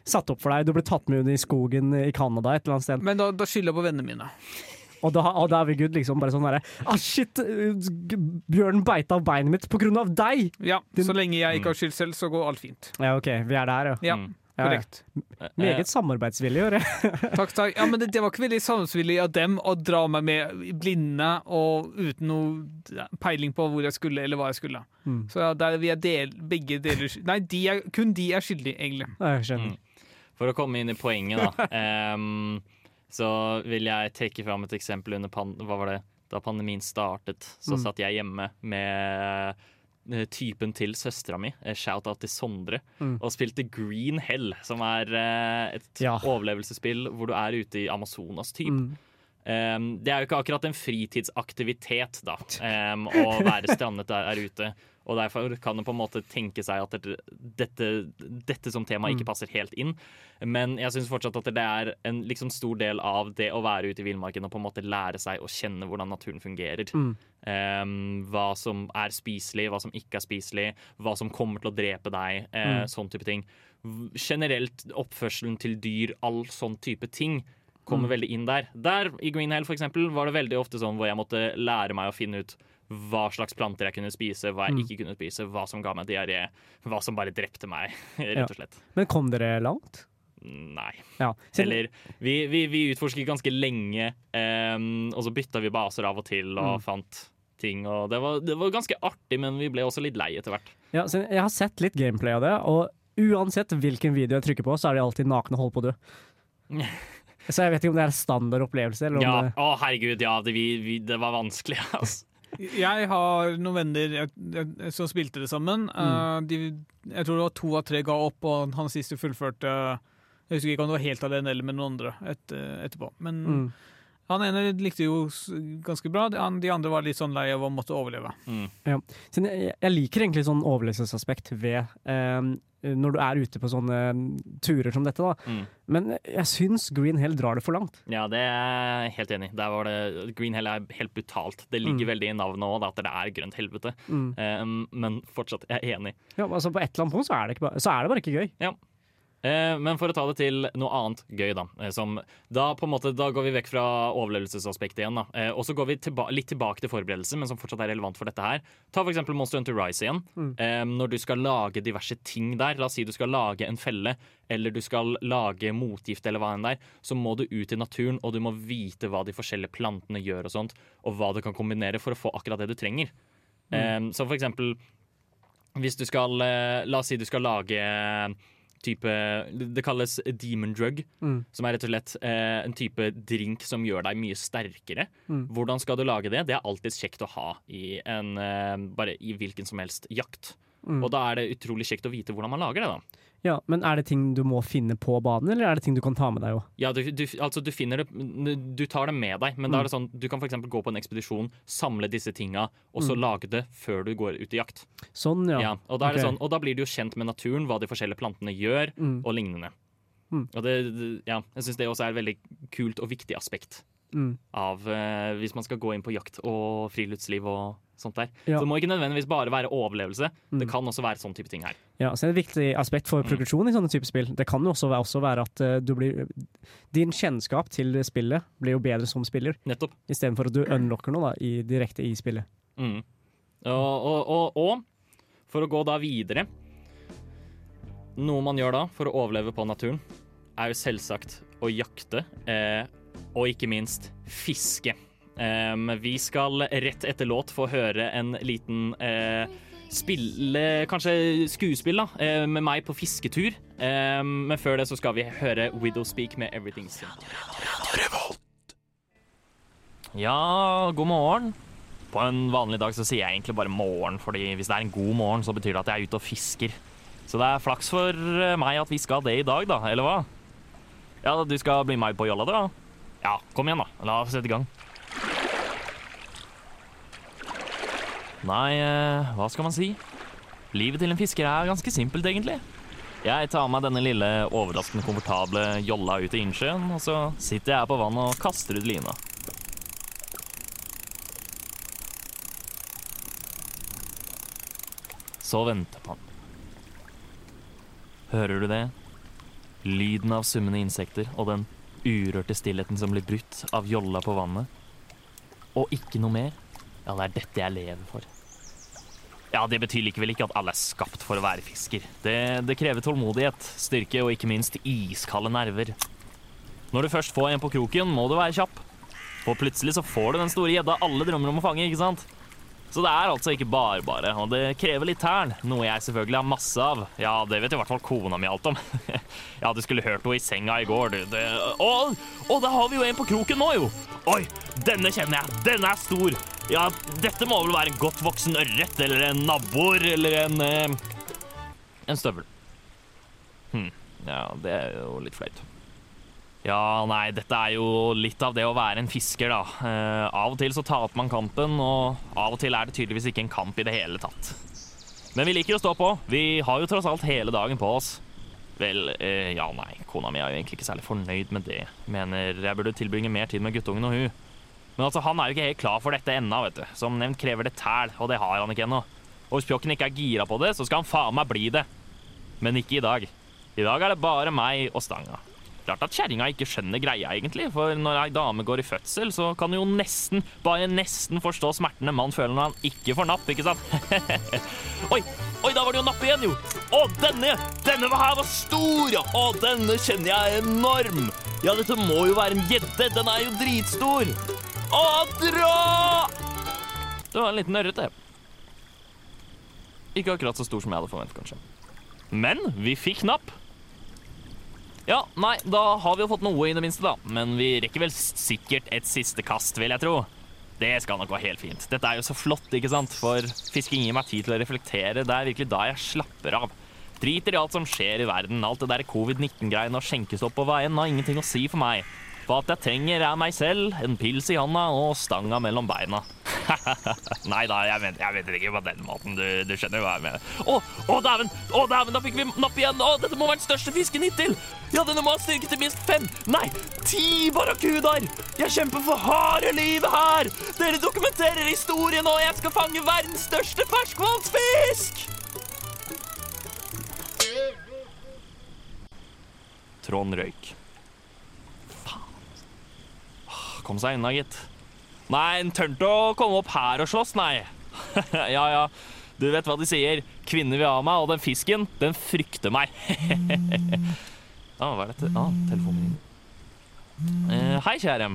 satt opp for deg. Du ble tatt med ut i skogen i Canada et eller annet sted. Men da, da skylder jeg på vennene mine. Og da, og da er vi good liksom bare sånn derre Ah, shit! Bjørnen beit av beinet mitt på grunn av deg! Ja, Så lenge jeg ikke har skyld selv, så går alt fint. Ja, OK, vi er der, ja. Ja, Mm. Ja, ja. korrekt. Eh, Meget samarbeidsvillig, gjør jeg. [laughs] Takk, takk. Ja, men det, det var ikke veldig samarbeidsvillig av dem å dra meg med blinde og uten noe peiling på hvor jeg skulle, eller hva jeg skulle. Mm. Så ja, der vi er del, begge deler Nei, de er, kun de er skyldige, egentlig. Jeg skjønner. Mm. For å komme inn i poenget, da. [laughs] Um, så vil jeg trekke fram et eksempel under pan hva var det? Da pandemien startet, så Mm. satt jeg hjemme med eh, typen til søstera mi, eh, shout-out til Sondre, Mm. og spilte Green Hell, som er eh, et Ja. overlevelsesspill hvor du er ute i Amazonas, typ. Mm. Um, det er jo ikke akkurat en fritidsaktivitet, da, [laughs] um, å være strandet der, der ute. Og derfor kan en på en måte tenke seg at det, dette, dette som tema ikke passer helt inn. Men jeg syns fortsatt at det er en liksom stor del av det å være ute i villmarken og på en måte lære seg å kjenne hvordan naturen fungerer. Mm. Um, hva som er spiselig, hva som ikke er spiselig, hva som kommer til å drepe deg. Uh, Mm. Sånn type ting. Generelt oppførselen til dyr, all sånn type ting kommer veldig inn der. Der, i Green Hell for eksempel, var det veldig ofte sånn hvor jeg måtte lære meg å finne ut hva slags planter jeg kunne spise, hva jeg Mm. ikke kunne spise, hva som ga meg diaré, hva som bare drepte meg, [laughs] rett og slett. Men kom dere langt? Nei. Ja. Eller vi, vi, vi utforsket ganske lenge, um, og så bytta vi baser av og til og Mm. fant ting. Og det var, det var ganske artig, men vi ble også litt lei etter hvert. Ja, jeg har sett litt gameplay av det, og uansett hvilken video jeg trykker på, så er de alltid nakne og holder på å dø. [laughs] Så jeg vet ikke om det er standard opplevelse, Ja, det å herregud, ja, det, vi, vi, det var vanskelig, [laughs] altså. Jeg har noen venner som spilte det sammen. Mm. de, jeg tror det var to av tre ga opp, og han siste fullførte Jeg husker ikke om det var helt alene eller med noen andre et, etterpå. Men mm. Han ene likte jo ganske bra, de andre var litt sånn lei av å måtte overleve. Mm. Siden jeg, jeg liker egentlig sånn overlevelsesaspekt ved eh, når du er ute på sånne turer som dette, da. Mm. Men jeg syns Green Hell drar det for langt. Ja, det er jeg helt enig i. Der var det Green Hell er helt brutalt. Det ligger Mm. veldig i navnet òg, at det er grønt helvete. Mm. Em, men fortsatt, jeg er enig. Ja, altså På et eller annet punkt så er det, ikke bare, så er det bare ikke gøy. Eh, men for å ta det til noe annet gøy, da. eh, Som, da, måte, da går vi vekk fra overlevelsesaspektet igjen. Da. Eh, og så går vi tilba litt tilbake til forberedelse, men som fortsatt er relevant for dette her. Ta eksempel Monster Hunter Rise igjen. Mm. Eh, når du skal lage diverse ting der, la oss si du skal lage en felle, eller du skal lage motgift, eller hva enn det er, så må du ut i naturen, og du må vite hva de forskjellige plantene gjør, og sånt, og hva du kan kombinere for å få akkurat det du trenger. Mm. så for eksempel hvis du skal eh, La oss si du skal lage type Det kalles demon drug, Mm. som er rett og slett eh, en type drink som gjør deg mye sterkere. Mm. Hvordan skal du lage det? Det er alltid kjekt å ha i en eh, bare i hvilken som helst jakt. Mm. Og da er det utrolig kjekt å vite hvordan man lager det, da. Ja, Men er det ting du må finne på banen, eller er det ting du kan ta med deg òg? Ja, du, du, altså du finner det Du tar det med deg, men da Mm. er det sånn du kan f.eks. gå på en ekspedisjon, samle disse tinga, og så Mm. lage det før du går ut i jakt. Sånn, ja. Ja, og, da det sånn, og da blir du jo kjent med naturen, hva de forskjellige plantene gjør, Mm. og lignende. Mm. Og det, det, ja, jeg syns det også er et veldig kult og viktig aspekt Mm. av eh, hvis man skal gå inn på jakt og friluftsliv og sånt der. Ja. Så det må ikke nødvendigvis bare være overlevelse. Mm. Det kan også være sånn type ting her. Ja, så er det et viktig aspekt for progresjon i sånne typer spill. Det kan jo også være, også være at uh, du blir Din kjennskap til spillet blir jo bedre som spiller, Nettopp. istedenfor at du unlocker noe da, i, direkte i spillet. Mm. Og, og, og, og for å gå da videre Noe man gjør da for å overleve på naturen, er jo selvsagt å jakte, eh, og ikke minst fiske. Um, vi skal rett etter låt få høre en liten uh, spille, kanskje skuespill, da, Uh, med meg på fisketur. Um, men før det så skal vi høre Widow Speak med Everything. Ja, god morgen. På en vanlig dag så sier jeg egentlig bare morgen, fordi hvis det er en god morgen, så betyr det at jeg er ute og fisker. Så det er flaks for eh, meg at vi skal det i dag, da, eller hva? Ja, du skal bli med på jolla, da? Ja, kom igjen, da. La oss sette i gang. Nei, eh, hva skal man si? Livet til en fisker er ganske simpelt, egentlig. Jeg tar med denne lille, overraskende komfortable jolla ut i innsjøen, og så sitter jeg her på vannet og kaster ut lina. Så venter man. Hører du det? Lyden av summende insekter og den urørte stillheten som blir brutt av jolla på vannet. Og ikke noe mer. Ja, det er dette jeg lever for. Ja, Det betyr likevel ikke at alle er skapt for å være fisker. Det, det krever tålmodighet, styrke og ikke minst iskalde nerver. Når du først får en på kroken, må du være kjapp. For plutselig så får du den store gjedda alle drømmer om å fange, ikke sant? Så det er altså ikke bare bare, og det krever litt tern, noe jeg selvfølgelig har masse av. Ja, det vet i hvert fall kona mi alt om. [laughs] ja, du skulle hørt henne i senga i går, du. Det... og, og da har vi jo en på kroken nå, jo! Oi, denne kjenner jeg, denne er stor. Ja, dette må vel være en godt voksen ørret, eller en nabbor, eller en eh, En støvel. Hm, ja, det er jo litt flaut. Ja, nei, dette er jo litt av det å være en fisker, da. Eh, av og til så taper man kampen, og av og til er det tydeligvis ikke en kamp i det hele tatt. Men vi liker å stå på. Vi har jo tross alt hele dagen på oss. Vel, eh, ja, nei, kona mi er jo egentlig ikke særlig fornøyd med det. Mener jeg burde tilbringe mer tid med guttungen og hun. Men altså, han er jo ikke helt klar for dette ennå, vet du. Som nevnt krever det tæl, og det har han ikke ennå. Og hvis pjokken ikke er gira på det, så skal han faen meg bli det. Men ikke i dag. I dag er det bare meg og stanga. Klart at kjerringa ikke skjønner greia, egentlig. For når ei dame går i fødsel, så kan du jo nesten, bare nesten forstå smertene man føler når han ikke får napp, ikke sant? [laughs] oi, oi, da var det jo napp igjen, jo! Å, denne! Denne her var stor, ja! Å, denne kjenner jeg enorm! Ja, dette må jo være en gjedde. Den er jo dritstor! Å, dra! Det var en liten ørret, det. Ikke akkurat så stor som jeg hadde forventet, kanskje. Men vi fikk napp. Ja, nei, da har vi jo fått noe i det minste, da. Men vi rekker vel sikkert et siste kast, vil jeg tro. Det skal nok gå helt fint. Dette er jo så flott, ikke sant? For fisking gir meg tid til å reflektere. Det er virkelig da jeg slapper av. Driter i alt som skjer i verden. Alt det der covid-19-greiene og skjenkestopp på veien har ingenting å si for meg. For at jeg trenger, er meg selv, en pils i handa og stanga mellom beina. [laughs] Nei da, jeg mente, vet ikke på den måten. Du, du skjønner hva jeg mener. Å, å dæven! Å dæven, da fikk vi napp igjen! Å, dette må være den største fisken hittil! Ja, denne må ha styrke til minst fem! Nei, ti barrakudaer! Jeg kjemper for harde livet her! Dere dokumenterer historien, og jeg skal fange verdens største ferskvannsfisk! Trond røyk. Faen. Kom seg unna, gitt. Nei, en tør å komme opp her og slåss, nei. [laughs] ja, ja. Du vet hva de sier. Kvinner vil ha meg, og den fisken, den frykter meg. [laughs] ah, hva er dette? Ah, telefonen min. Eh, hei, kjære.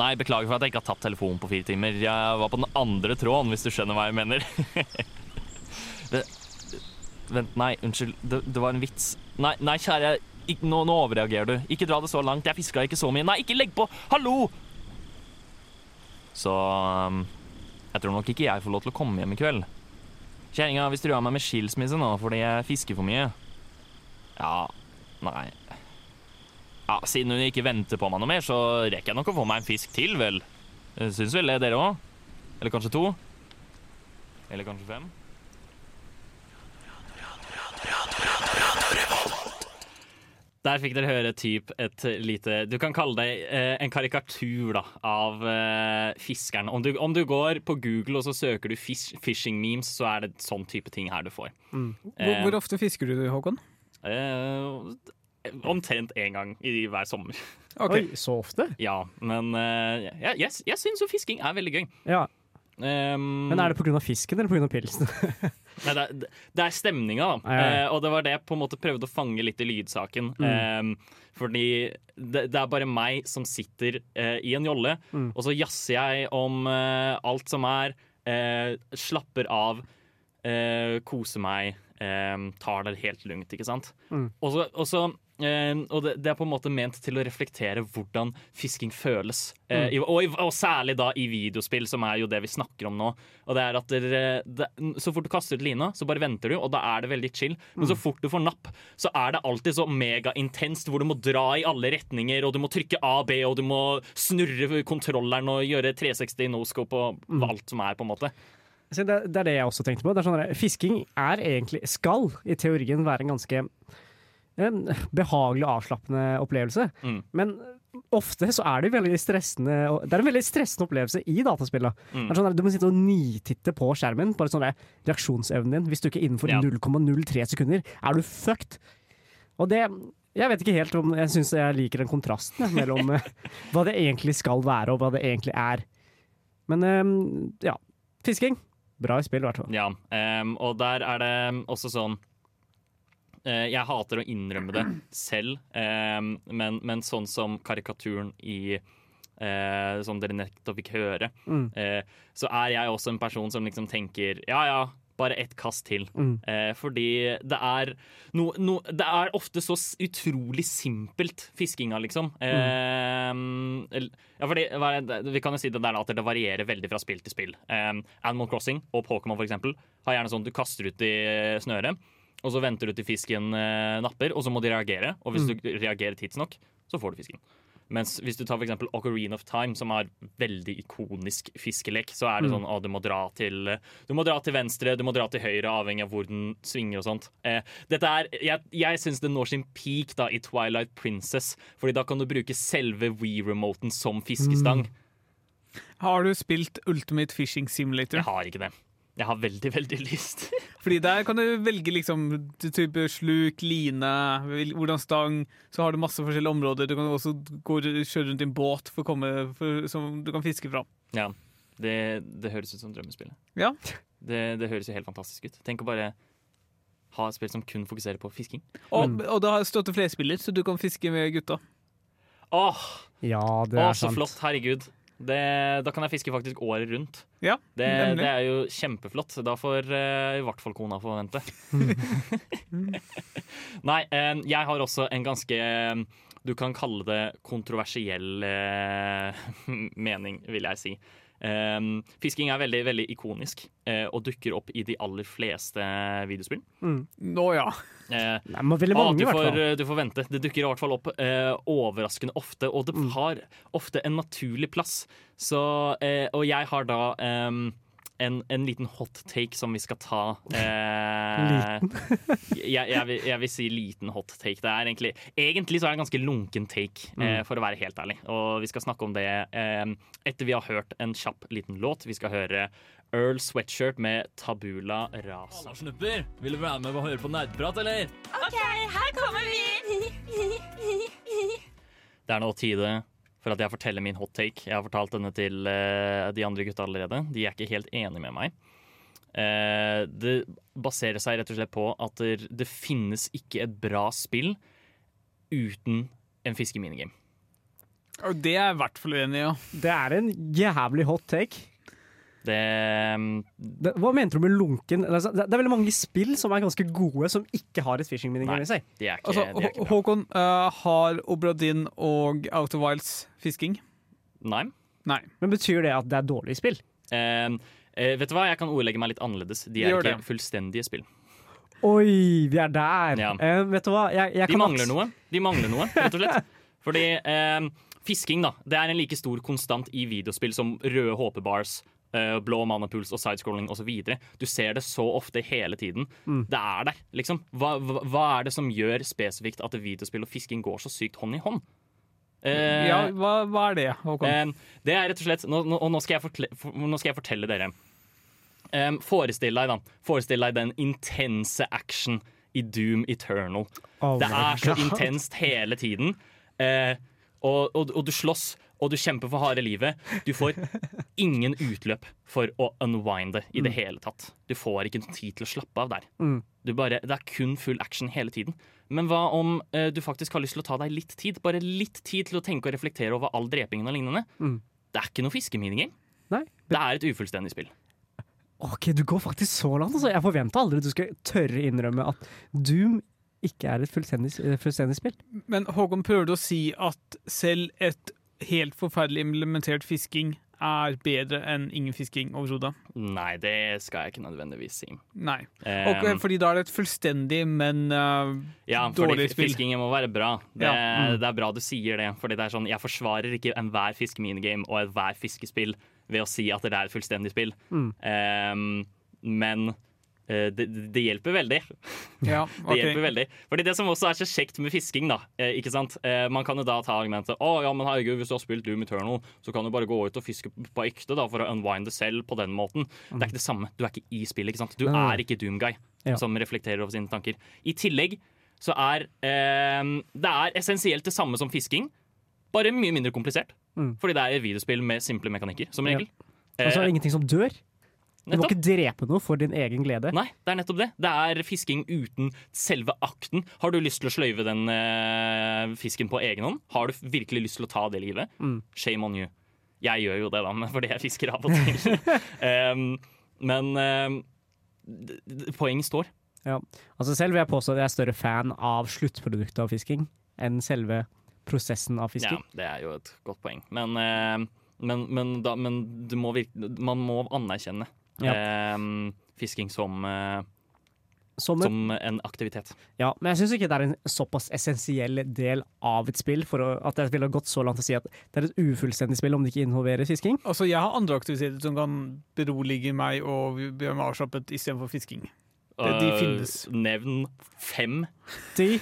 Nei, beklager for at jeg ikke har tatt telefonen på fire timer. Jeg var på den andre tråden, hvis du skjønner hva jeg mener. [laughs] vent, nei, unnskyld. Det, det var en vits. Nei, nei kjære, ikk- nå, nå overreagerer du. Ikke dra det så langt. Jeg fiska ikke så mye. Nei, ikke legg på! Hallo! Så um, jeg tror nok ikke jeg får lov til å komme hjem i kveld. Kjerringa vil trua meg med skilsmisse nå fordi jeg fisker for mye. Ja, nei Ja, Siden hun ikke venter på meg noe mer, så rekker jeg nok å få meg en fisk til, vel. Syns vel det, dere òg? Eller kanskje to? Eller kanskje fem? Der fikk dere høre typ et lite Du kan kalle det eh, en karikatur da, av eh, fiskeren. Om du, om du går på Google og så søker du fish, fishing memes, så er det sånn type ting her du får. Hvor, hvor ofte fisker du, Håkon? Eh, omtrent én gang i hver sommer. Ok. Oi, så ofte? Ja, men eh, jeg, jeg, jeg syns jo fisking er veldig gøy. Ja. Um, Men er det pga. fisken eller pga. pilsen? [laughs] Nei, det, er, det er stemninga, da. Ja, ja, ja. Eh, og det var det jeg på en måte prøvde å fange litt i lydsaken. Mm. Eh, fordi det, det er bare meg som sitter uh, i en jolle, Mm. og så jazzer jeg om uh, alt som er. Slapper av, koser meg, eh, tar det helt lugnt, ikke sant. Mm. Og så, og eh, og det, det er på en måte ment til å reflektere hvordan fisking føles. Eh, Mm. og, i- og særlig da i videospill, som er jo det vi snakker om nå. Og det er at dere, det, Så fort du kaster ut lina, så bare venter du, og da er det veldig chill. Men Mm. så fort du får napp, så er det alltid så megaintenst, hvor du må dra i alle retninger, og du må trykke A, B, og du må snurre kontrolleren og gjøre 360 noscope og Mm. alt som er, på en måte. Det, det er det jeg også tenkte på. Det er sånn fisking er egentlig, skal i teorien være en ganske en behagelig avslappende opplevelse. Mm. Men ofte så er det veldig stressende Det er en veldig stressende opplevelse i dataspillet. Mm. Sånn at du må sitte og nititte på skjermen på sånn reaksjonsevnen din. Hvis du ikke er innenfor Ja. 0,03 sekunder, er du fucked. Og det Jeg vet ikke helt om Jeg syns jeg liker den kontrasten mellom [laughs] eh, hva det egentlig skal være, og hva det egentlig er. Men eh, ja. Fisking. Bra i spill, i hvert fall. Ja, um, og der er det også sånn Jeg hater å innrømme det selv, em, men, men sånn som karikaturen i eh, Som dere nettopp fikk høre, Mm. eh, så er jeg også en person som liksom tenker ja ja, bare ett kast til. Mm. Eh, fordi det er no, no, Det er ofte så utrolig simpelt, fiskinga, liksom. Eh, el- ja, fordi, vi kan jo si det der at det varierer veldig fra spill til spill. Eh, Animal Crossing og Pokémon for eksempel, har gjerne sånn du kaster ut i snøret, og så venter du til fisken eh, napper, og så må de reagere. Og hvis du reagerer tidsnok, så får du fisken. Mens hvis du tar eksempel Ocarina of Time, som er veldig ikonisk fiskelek, så er det sånn at du må dra til Du må dra til venstre, du må dra til høyre, avhengig av hvor den svinger og sånt. Eh, dette er, jeg jeg syns det når sin peak da i Twilight Princess, Fordi da kan du bruke selve Wii-remoten som fiskestang. Har du spilt Ultimate Fishing Simulator? Jeg har ikke det. Jeg har veldig, veldig lyst. [laughs] Fordi der kan du velge liksom type sluk, line, hvordan stang. Så har du masse forskjellige områder. Du kan også gå kjøre rundt i en båt for å komme, for, som du kan fiske fra. ja, det, det høres ut som drømmespillet. Ja. Det, det høres jo helt fantastisk ut. Tenk å bare ha et spill som kun fokuserer på fisking. Og, og det har stått til flerspiller, så du kan fiske med gutta. Åh, Ja, det Å, er så sant. flott. Herregud. Det, da kan jeg fiske faktisk året rundt. Ja, Det, det er jo kjempeflott. Da får uh, i hvert fall kona få vente. [laughs] Nei, eh, jeg har også en ganske eh, Du kan kalle det kontroversiell uh, [laughs] mening, vil jeg si. Eh, fisking er veldig veldig ikonisk eh, og dukker opp i de aller fleste videospill. Nå ja. Eh, Nei, men veldig Ah, mange, du, i hvert får, fall. du får vente. Det dukker i hvert fall opp eh, overraskende ofte, og det har ofte en naturlig plass. Så, eh, og jeg har da em, en, en liten hot take som vi skal ta. Eh, [laughs] jeg, jeg, vil, jeg vil si liten hot take. Det er egentlig, egentlig så er det en ganske lunken take, eh, for å være helt ærlig. Og vi skal snakke om det eh, etter vi har hørt en kjapp liten låt. Vi skal høre Earl Sweatshirt med Tabula Rasa. Snupper, vil du være med og høre på nerdprat, eller? OK, her kommer vi! Det er nå tide for at jeg forteller min hot take. Jeg har fortalt denne til eh, de andre gutta allerede. De er ikke helt enige med meg. Eh, det baserer seg rett og slett på at det, det finnes ikke et bra spill uten en fiskeminigame. Det er jeg i hvert fall uenig i. Ja. Det er en jævlig hot take. Det um, Det, hva mente du med lunken? Det det, det er veldig mange spill som er ganske gode, som ikke har et fishing minigame i seg. De er ikke, Altså, de er ikke bra. Håkon, uh, har Obradin og Out of Wilds fisking? Nei. Nei. Men betyr det at det er dårlige spill? Uh, uh, vet du hva, jeg kan ordlegge meg litt annerledes. De er Gjør ikke det. fullstendige spill. Oi, vi er der! Ja. Uh, vet du hva? Jeg, jeg De mangler noe, De mangler noe, rett og slett. [laughs] Fordi fisking da, det er en like stor konstant i videospill som røde HP-bars, eh, blå manapuls og sidescrolling osv. Du ser det så ofte hele tiden. Mm. Det er der, liksom. Hva, hva, hva er det som gjør spesifikt at videospill og fisking går så sykt hånd i hånd? Eh, Ja, hva, hva er det, Håkon? Eh, det er rett og slett Nå, nå, nå, skal jeg fortelle, for, nå skal jeg fortelle dere. Um, forestill deg da Forestill deg den intense action i Doom Eternal. Oh det er så God. intenst hele tiden. Eh, og, og, og du slåss, og du kjemper for harde livet. Du får [laughs] ingen utløp for å unwinde i det hele tatt. Du får ikke noe tid til å slappe av der. Mm. Du bare, det er kun full action hele tiden. Men hva om eh, du faktisk har lyst til å ta deg litt tid? Bare litt tid til å tenke og reflektere over all drepingen og lignende. Mm. Det er ikke noe fiskeminigame. Det er et ufullstendig spill. Ok, Du går faktisk så langt. Altså. Jeg forventa aldri at du skulle tørre innrømme at Doom ikke er et fullstendig, fullstendig spill. Men Håkon, prøver du å si at selv et helt forferdelig implementert fisking er bedre enn ingen fisking overhodet? Nei, det skal jeg ikke nødvendigvis si. Nei. Og, eh, fordi da er det et fullstendig, men uh, ja, dårlig spill. fiskingen må være bra. Det, Ja, mm. det er bra du sier det. Fordi det er sånn, Jeg forsvarer ikke enhver fiskeminigame og enhver fiskespill ved å si at det er et fullstendig spill. Mm. Um, men det, det hjelper veldig. [laughs] Ja, [laughs] Det hjelper veldig. Fordi det som også er så kjekt med fisking, da eh, ikke sant? Eh, Man kan jo da ta argumentet Å ja, men herregud, hvis du har spilt Doom Eternal, så kan du bare gå ut og fiske på ekte da for å unwinde selv på den måten. Det er ikke det samme. Du er ikke i spillet. ikke sant? Du er ikke Doom-guy Ja. som reflekterer over sine tanker. I tillegg så er eh, det er essensielt det samme som fisking, bare mye mindre komplisert. Mm. Fordi det er et videospill med simple mekanikker, som Ja. Og så er Eh, det ingenting som dør. Du må ikke drepe noe for din egen glede. Nei, det er nettopp det. Det er fisking uten selve akten. Har du lyst til å sløyve den eh, fisken på egen hånd? Har du virkelig lyst til å ta det livet? Mm. Shame on you. Jeg gjør jo det, da, fordi jeg fisker av og til. um, [laughs] men um, d- poenget står. Altså Selv vil jeg påstå at jeg er større fan av sluttproduktet av fisking enn selve prosessen av fisking. Ja, det er jo et godt poeng. Men, uh, men, men, da, men du må virke, man må anerkjenne eh, fisking som, eh, Som en, som en aktivitet. ja, men jeg syns ikke det er en såpass essensiell del av et spill for å, at jeg ville gått så langt å si at det er et ufullstendig spill om det ikke involverer fisking. Altså, jeg har andre aktiviteter som kan berolige meg og gjøre meg avslappet istedenfor fisking. Det- de Eh, finnes. Nevn fem. De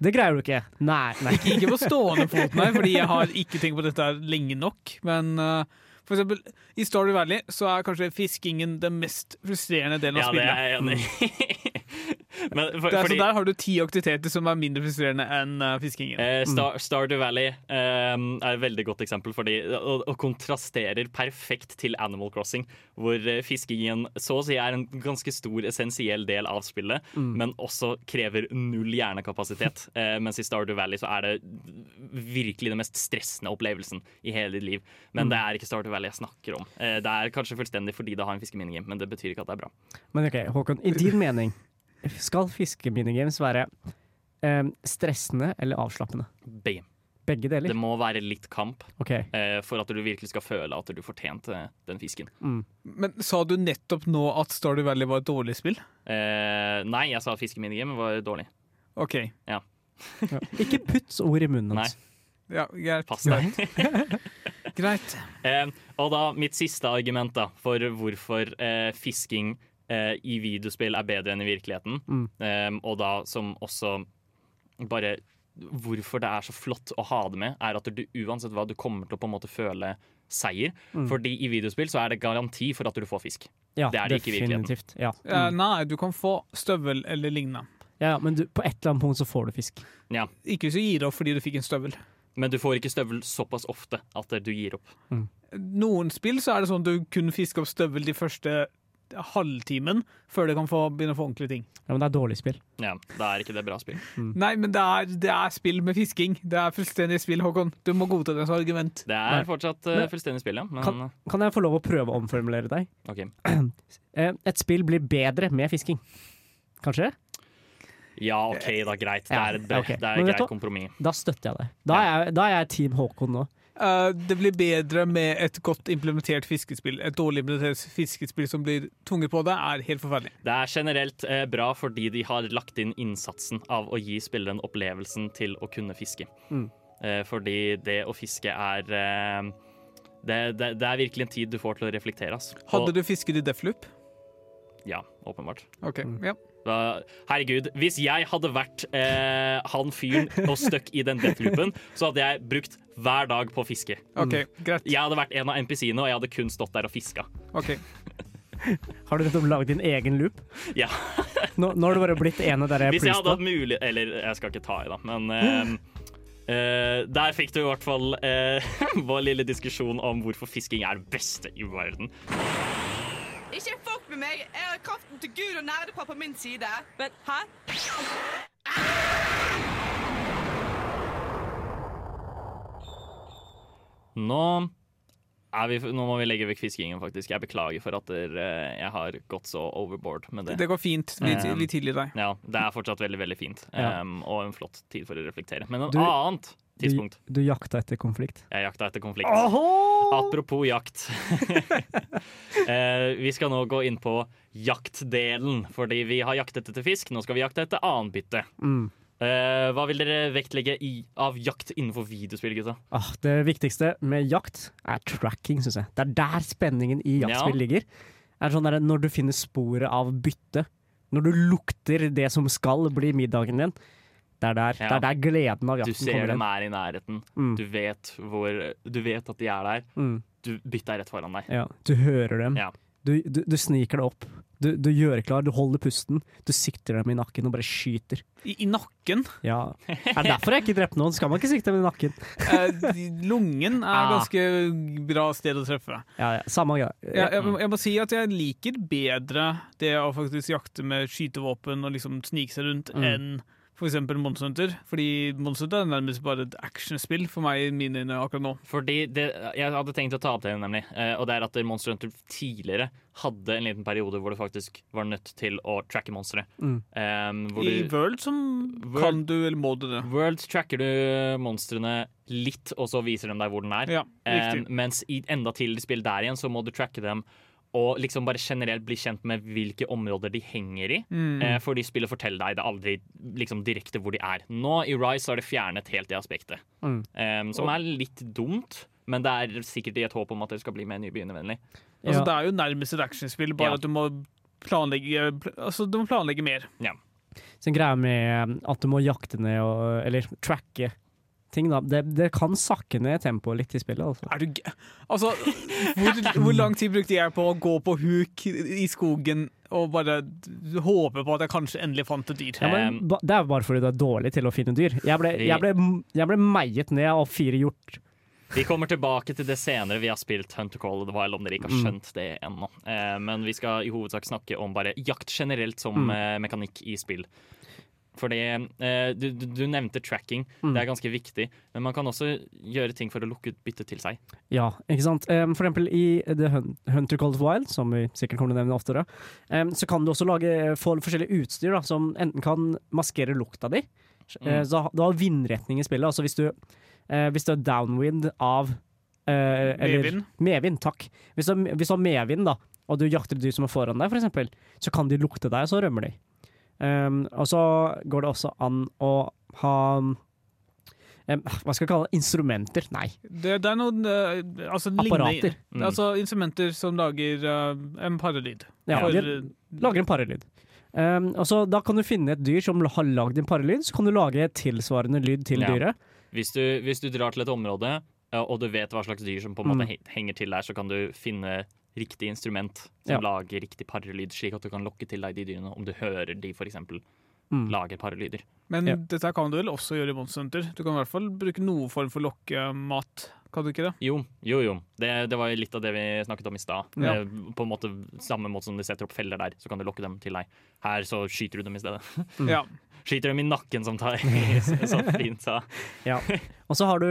Det greier du ikke. Nei. nei. Ikke på stående fot, nei, fordi jeg har ikke tenkt på dette lenge nok. Men eh, for eksempel, i Stardew Valley så er kanskje fiskingen den mest frustrerende delen av Ja, det er enig i. [laughs] [laughs] Men for, Det er, fordi, så der har du ti aktiviteter som er mindre frustrerende enn uh, fiskingen. eh, Star, Stardew Valley eh, er et veldig godt eksempel, fordi, og, og kontrasterer perfekt til Animal Crossing, hvor eh, fiskingen så å si er en ganske stor, essensiell del av spillet, men også krever null hjernekapasitet. [laughs] Eh, mens i Stardew Valley så er det virkelig den mest stressende opplevelsen i hele ditt liv. Men det er ikke Stardew Valley jeg snakker om. Eh, det er kanskje fullstendig fordi det har en fiskeminigame, men det betyr ikke at det er bra. Men ok, Håkon, i din mening, skal fiskeminigames være eh, stressende eller avslappende? Begge. Begge deler? Det må være litt kamp. okay. eh, for at du virkelig skal føle at du fortjente den fisken. Men sa du nettopp nå at Stardew Valley var et dårlig spill? Eh, nei, jeg sa at fiskeminigame var dårlig. OK. Ja. Ikke putt ord i munnen hans. Ja, greit. pass deg. [laughs] greit. eh, og da mitt siste argument da, for hvorfor eh, fisking i videospill er bedre enn i virkeligheten, Mm. eh, og da som også bare Hvorfor det er så flott å ha det med, er at du uansett hva du kommer til å på en måte føle seier. Mm. Fordi i videospill så er det garanti for at du får fisk. Ja, Det er det ikke i virkeligheten. Ja. Mm. Mm. nei, du kan få støvel eller lignende. ja, men du, på et eller annet punkt så får du fisk. Ja. Ikke hvis du gir opp fordi du fikk en støvel. Men du får ikke støvel såpass ofte at du gir opp. Noen spill så er det sånn at du kun fisker opp støvel de første halvtimen før det kan få, begynne å få ordentlige ting. Ja, men det er dårlig spill. Ja, Da er ikke det bra spill. Nei, men det er, det er spill med fisking. Det er fullstendig spill, Håkon. Du må godta det som argument. Det er Nei. fortsatt uh, fullstendig spill, ja. Men Kan, kan jeg få lov å prøve å omformulere deg? OK. [clears throat] Eh, Et spill blir bedre med fisking. Kanskje? Ja, OK, da. Greit. Det er et, ok. det er et greit kompromiss. Da støtter jeg deg. Da er jeg, da er jeg Team Håkon nå. Eh, det blir bedre med et godt implementert fiskespill. Et dårlig implementert fiskespill som blir tvunget på deg, er helt forferdelig. Det er generelt eh, bra fordi de har lagt inn innsatsen av å gi spilleren opplevelsen til å kunne fiske. Mm. Eh, fordi det å fiske er eh, det, det, det er virkelig en tid du får til å reflektere. Altså. Hadde du fisket i Deathloop? Ja, åpenbart. OK. Mm. Ja. Herregud, hvis jeg hadde vært eh, han fyren og stuck i den deathloopen, så hadde jeg brukt hver dag på å fiske. OK, greit. Jeg hadde vært en av NPC-ene, og jeg hadde kun stått der og fiska. Ok. [laughs] Har du nettopp laget din egen loop? Ja. Nå, nå har du bare blitt en av dere Hvis jeg hadde hatt mulig Eller jeg skal ikke ta i, da, men eh, eh, Der fikk du i hvert fall eh, [laughs] vår lille diskusjon om hvorfor fisking er det beste i verden. Ikke med meg! Jeg har kraften til Gud og nerdepar på min side. Men hæ? Nå vi, nå må vi legge vekk fiskingen, faktisk. Jeg beklager for at der, eh, jeg har gått så overboard med det. Det går fint. Vi, Um, vi tilgir deg. Ja, det er fortsatt veldig, veldig fint. Ja. Um, og en flott tid for å reflektere. Men et Du- annet tidspunkt du jakta etter konflikt. Jeg jakta etter konflikt. Apropos jakt. uh, [laughs] vi skal nå gå inn på jaktdelen, fordi vi har jaktet etter fisk. Nå skal vi jakte etter annen bytte. Mm. Eh, hva vil dere vektlegge i, av jakt innenfor videospill, gutta? Ah, det viktigste med jakt er tracking, syns jeg. Det er der spenningen i jaktspill Ja. ligger. Er sånn der, når du finner sporet av bytte, når du lukter det som skal bli middagen din, det er der, Ja. det er der gleden av Du ser dem er i nærheten. Mm. Du, vet hvor, du vet at de er der. Mm. Du byttet er rett foran deg. Ja, du hører dem. Ja. Du, du, du sniker deg opp. Du, du gjør klar, du holder pusten. Du sikter dem i nakken og bare skyter. I, I nakken. Ja. Er det derfor jeg ikke drepte noen? Skal man ikke sikte dem i nakken? [laughs] Eh, lungen er Ah. ganske bra sted å treffe. Ja, ja. Samme greia. Jeg, jeg, jeg må si at jeg liker bedre det å faktisk jakte med skytevåpen og liksom snike seg rundt, Mm. enn f.eks. Monster Hunter. Fordi Monster Hunter er nærmest bare et actionspill for meg i mine øyne akkurat nå. Fordi det, Jeg hadde tenkt å ta opp det, nemlig. Eh, og det er at Monster Hunter tidligere hadde en liten periode hvor du faktisk var nødt til å tracke monstre. Mm. Um, I du, World som World- kan du, eller må du det. World tracker du monstrene litt, og så viser de deg hvor den er. Ja. Um, mens i enda tidligere spill der igjen, så må du tracke dem og liksom bare generelt bli kjent med hvilke områder de henger i. Mm. Eh, fordi spillet forteller deg det aldri liksom direkte hvor de er. Nå i Rise har det fjernet helt det aspektet. Mm. eh, som er litt dumt, men det er sikkert i et håp om at det skal bli mer nybegynnervennlig. Altså, Det er jo nærmest et actionspill, bare Ja. at du må planlegge Altså, du må planlegge mer. Så en greie med at du må jakte ned og Eller tracke ting, da. Det, det kan sakke ned tempoet litt i spillet, altså. Er du g... Altså, hvor, hvor lang tid brukte jeg på å gå på huk i skogen og bare håpe på at jeg kanskje endelig fant et dyr? Ja, men, det er bare fordi du er dårlig til å finne dyr. Jeg ble, jeg ble, jeg ble meiet ned av fire hjort. Vi kommer tilbake til det senere. Vi har spilt Hunter Call of the Wild, om dere ikke har Mm. skjønt det ennå. Eh, men vi skal i hovedsak snakke om bare jakt generelt som Mm. eh, mekanikk i spill. Fordi eh, du, du, du nevnte tracking. Mm. Det er ganske viktig. Men man kan også gjøre ting for å lukke ut byttet til seg. Ja, ikke sant. Um, for eksempel i The Hunter Cold Wild, som vi sikkert kommer til å nevne oftere, um, så kan du også lage få forskjellige utstyr da, som enten kan maskere lukta di. Eh, Mm. så du har vindretning i spillet. Altså hvis du, uh, hvis du er downwind av uh, eller- Medvind. Medvind, takk. Hvis du, har- hvis du har medvind, da, og du jakter dyr som er foran deg, for eksempel, så kan de lukte deg, og så rømmer de. Um, og så går det også an å ha um, Hva skal jeg kalle det? Instrumenter? Nei. Det, det er noen uh, altså, Apparater. Mm. Altså instrumenter som lager uh, en paralyd. Ja, For, de lager en parelyd. Um, og så Da kan du finne et dyr som har lagd en parelyd, så kan du lage tilsvarende lyd til Ja. dyret. Hvis du, hvis du drar til et område, og du vet hva slags dyr som på en måte Mm. henger til der, så kan du finne riktig instrument som Ja. lager riktig parelyd, slik at du kan lokke til deg de dyrene om du hører de f.eks. Mm. lager parelyder. Men Ja. dette kan du vel også gjøre i Monster Hunter? Du kan i hvert fall bruke noe form for lokkemat Kan du ikke det? Jo, jo. jo. Det, det var litt av det vi snakket om i stad. Ja. Eh, På en måte Samme måte som de setter opp feller der, så kan du lokke dem til deg. Her så skyter du dem i stedet. Ja. Skyter dem i nakken, som Tai så fint sa. Ja. Og så har du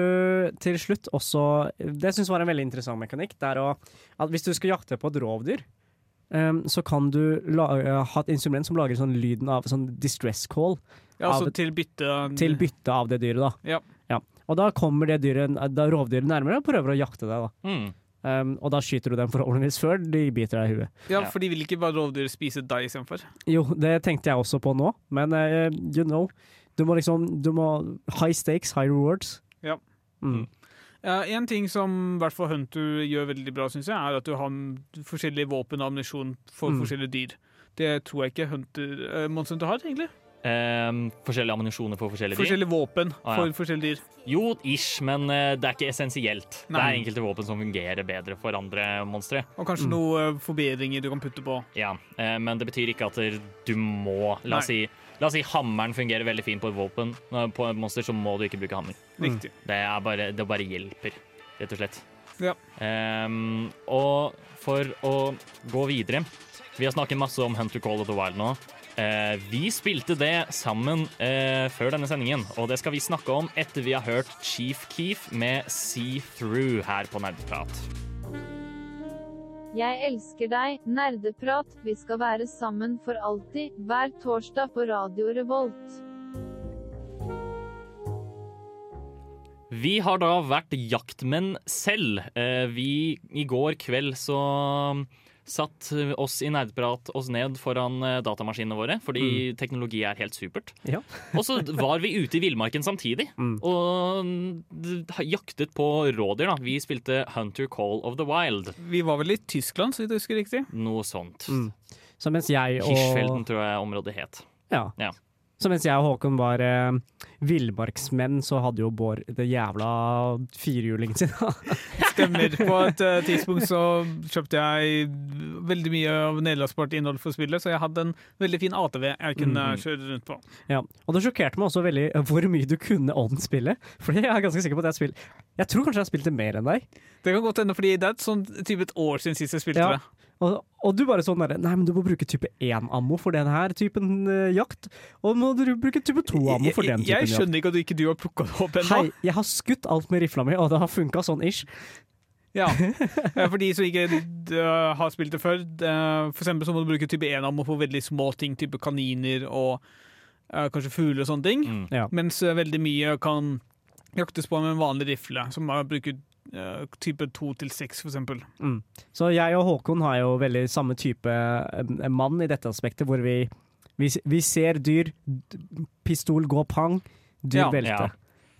til slutt også Det syns jeg var en veldig interessant mekanikk. Det er å, at hvis du skal jakte på et rovdyr, um, så kan du la, ha et instrument som lager sånn lyden av sånn distress call Ja, altså Av- til bytte til bytte av det dyret. da. Ja. Og da kommer det dyret, da rovdyret nærmere og prøver å jakte deg. da. Mm. Em, og da skyter du dem forhåpentligvis før de biter deg i huet. Ja, for de vil ikke bare rovdyr spise deg istedenfor. Jo, det tenkte jeg også på nå, men uh, you know. Du må liksom du må High stakes, high rewards. Ja. Mm. Uh, en ting som i hvert fall Hunter gjør veldig bra, synes jeg, er at du har forskjellige våpen og ammunisjon for Mm. forskjellige dyr. Det tror jeg ikke Hunter, uh, Monster Hunter har, egentlig. Em, forskjellige ammunisjoner for forskjellige dyr. Forskjellige våpen Ah, ja. for forskjellige dyr. Jo, ish, men eh, det er ikke essensielt. Det er enkelte våpen som fungerer bedre for andre monstre. Og kanskje Mm. noen uh, forbedringer du kan putte på. Ja, eh, men det betyr ikke at du må La oss, si, la oss si hammeren fungerer veldig fint på et våpen. På et monster så må du ikke bruke hammer. Riktig. Det, er bare, det bare hjelper, rett og slett. Ja. Em, og for å gå videre Vi har snakket masse om Hunter Call of the Wild nå. Eh, vi spilte det sammen eh, før denne sendingen, og det skal vi snakke om etter vi har hørt Chief Keef med See Through her på Nerdeprat. Jeg elsker deg, nerdeprat. Vi skal være sammen for alltid, hver torsdag på Radio Revolt. Vi har da vært jaktmenn selv. Eh, Vi I går kveld så satt oss i Nerdprat oss ned foran eh, datamaskinene våre, fordi teknologi er helt supert. Ja. [laughs] Og så var vi ute i villmarken samtidig Mm. og jaktet på rådyr. da. Vi spilte Hunter Call of the Wild. Vi var vel i Tyskland, så vidt jeg husker riktig. Noe sånt. Mm. Så mens jeg og Hirschfelden tror jeg området het. ja. Ja. Så mens jeg og Håkon var eh, villmarksmenn, så hadde jo Bård det jævla firehjulingen sin. [laughs] Stemmer. På et uh, tidspunkt så kjøpte jeg veldig mye av nederlandsbart innhold for spillet, så jeg hadde en veldig fin ATV jeg kunne mm. kjøre rundt på. ja. Og det sjokkerte meg også veldig eh, hvor mye du kunne om spillet. For jeg er ganske sikker på at jeg har spilt Jeg tror kanskje jeg har spilt det mer enn deg. Det kan godt hende, fordi det er et sånn type et år siden sist jeg spilte Ja. det. Og, og du bare sånn derre Nei, men du må bruke type 1-ammo for den her typen uh, jakt. Og må du bruke type 2-ammo for den typen jakt. jeg jakt. skjønner ikke at du ikke du har plukka det opp ennå. Hei, jeg har skutt alt med rifla mi, og det har funka sånn ish. Ja. [laughs] Eh, For de som ikke uh, har spilt det før, uh, for eksempel så må du bruke type 1-ammo for veldig små ting, type kaniner og uh, kanskje fugler og sånne ting. Mm. Ja. Mens veldig mye kan jaktes på med en vanlig rifle, som har bruker type 2 til 6, for eksempel. Mm. Så jeg og Håkon har jo veldig samme type eh, mann i dette aspektet, hvor vi, vi, vi ser dyr, pistol gå pang, dyr Ja. velte.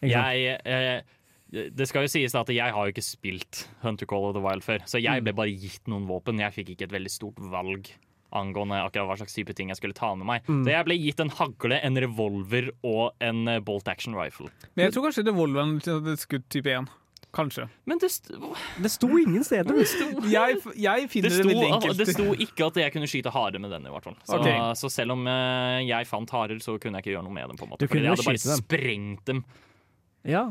Ja. Jeg, eh, det skal jo sies at jeg har jo ikke spilt Hunter Call of the Wild før, så jeg ble bare gitt noen våpen. Jeg fikk ikke et veldig stort valg angående akkurat hva slags type ting jeg skulle ta med meg. Mm. Så jeg ble gitt en hagle, en revolver og en eh, bolt action rifle. Men jeg tror kanskje revolveren hadde skutt type 1. Kanskje. Men det, st Det sto ingen steder. Jeg, jeg det, finner det, sto, veldig enkelt. det sto ikke at jeg kunne skyte hare med den, i hvert fall. Så, okay. så selv om eh, jeg fant harer, så kunne jeg ikke gjøre noe med dem. på en måte Du Fordi kunne jeg hadde bare dem. sprengt dem. Ja.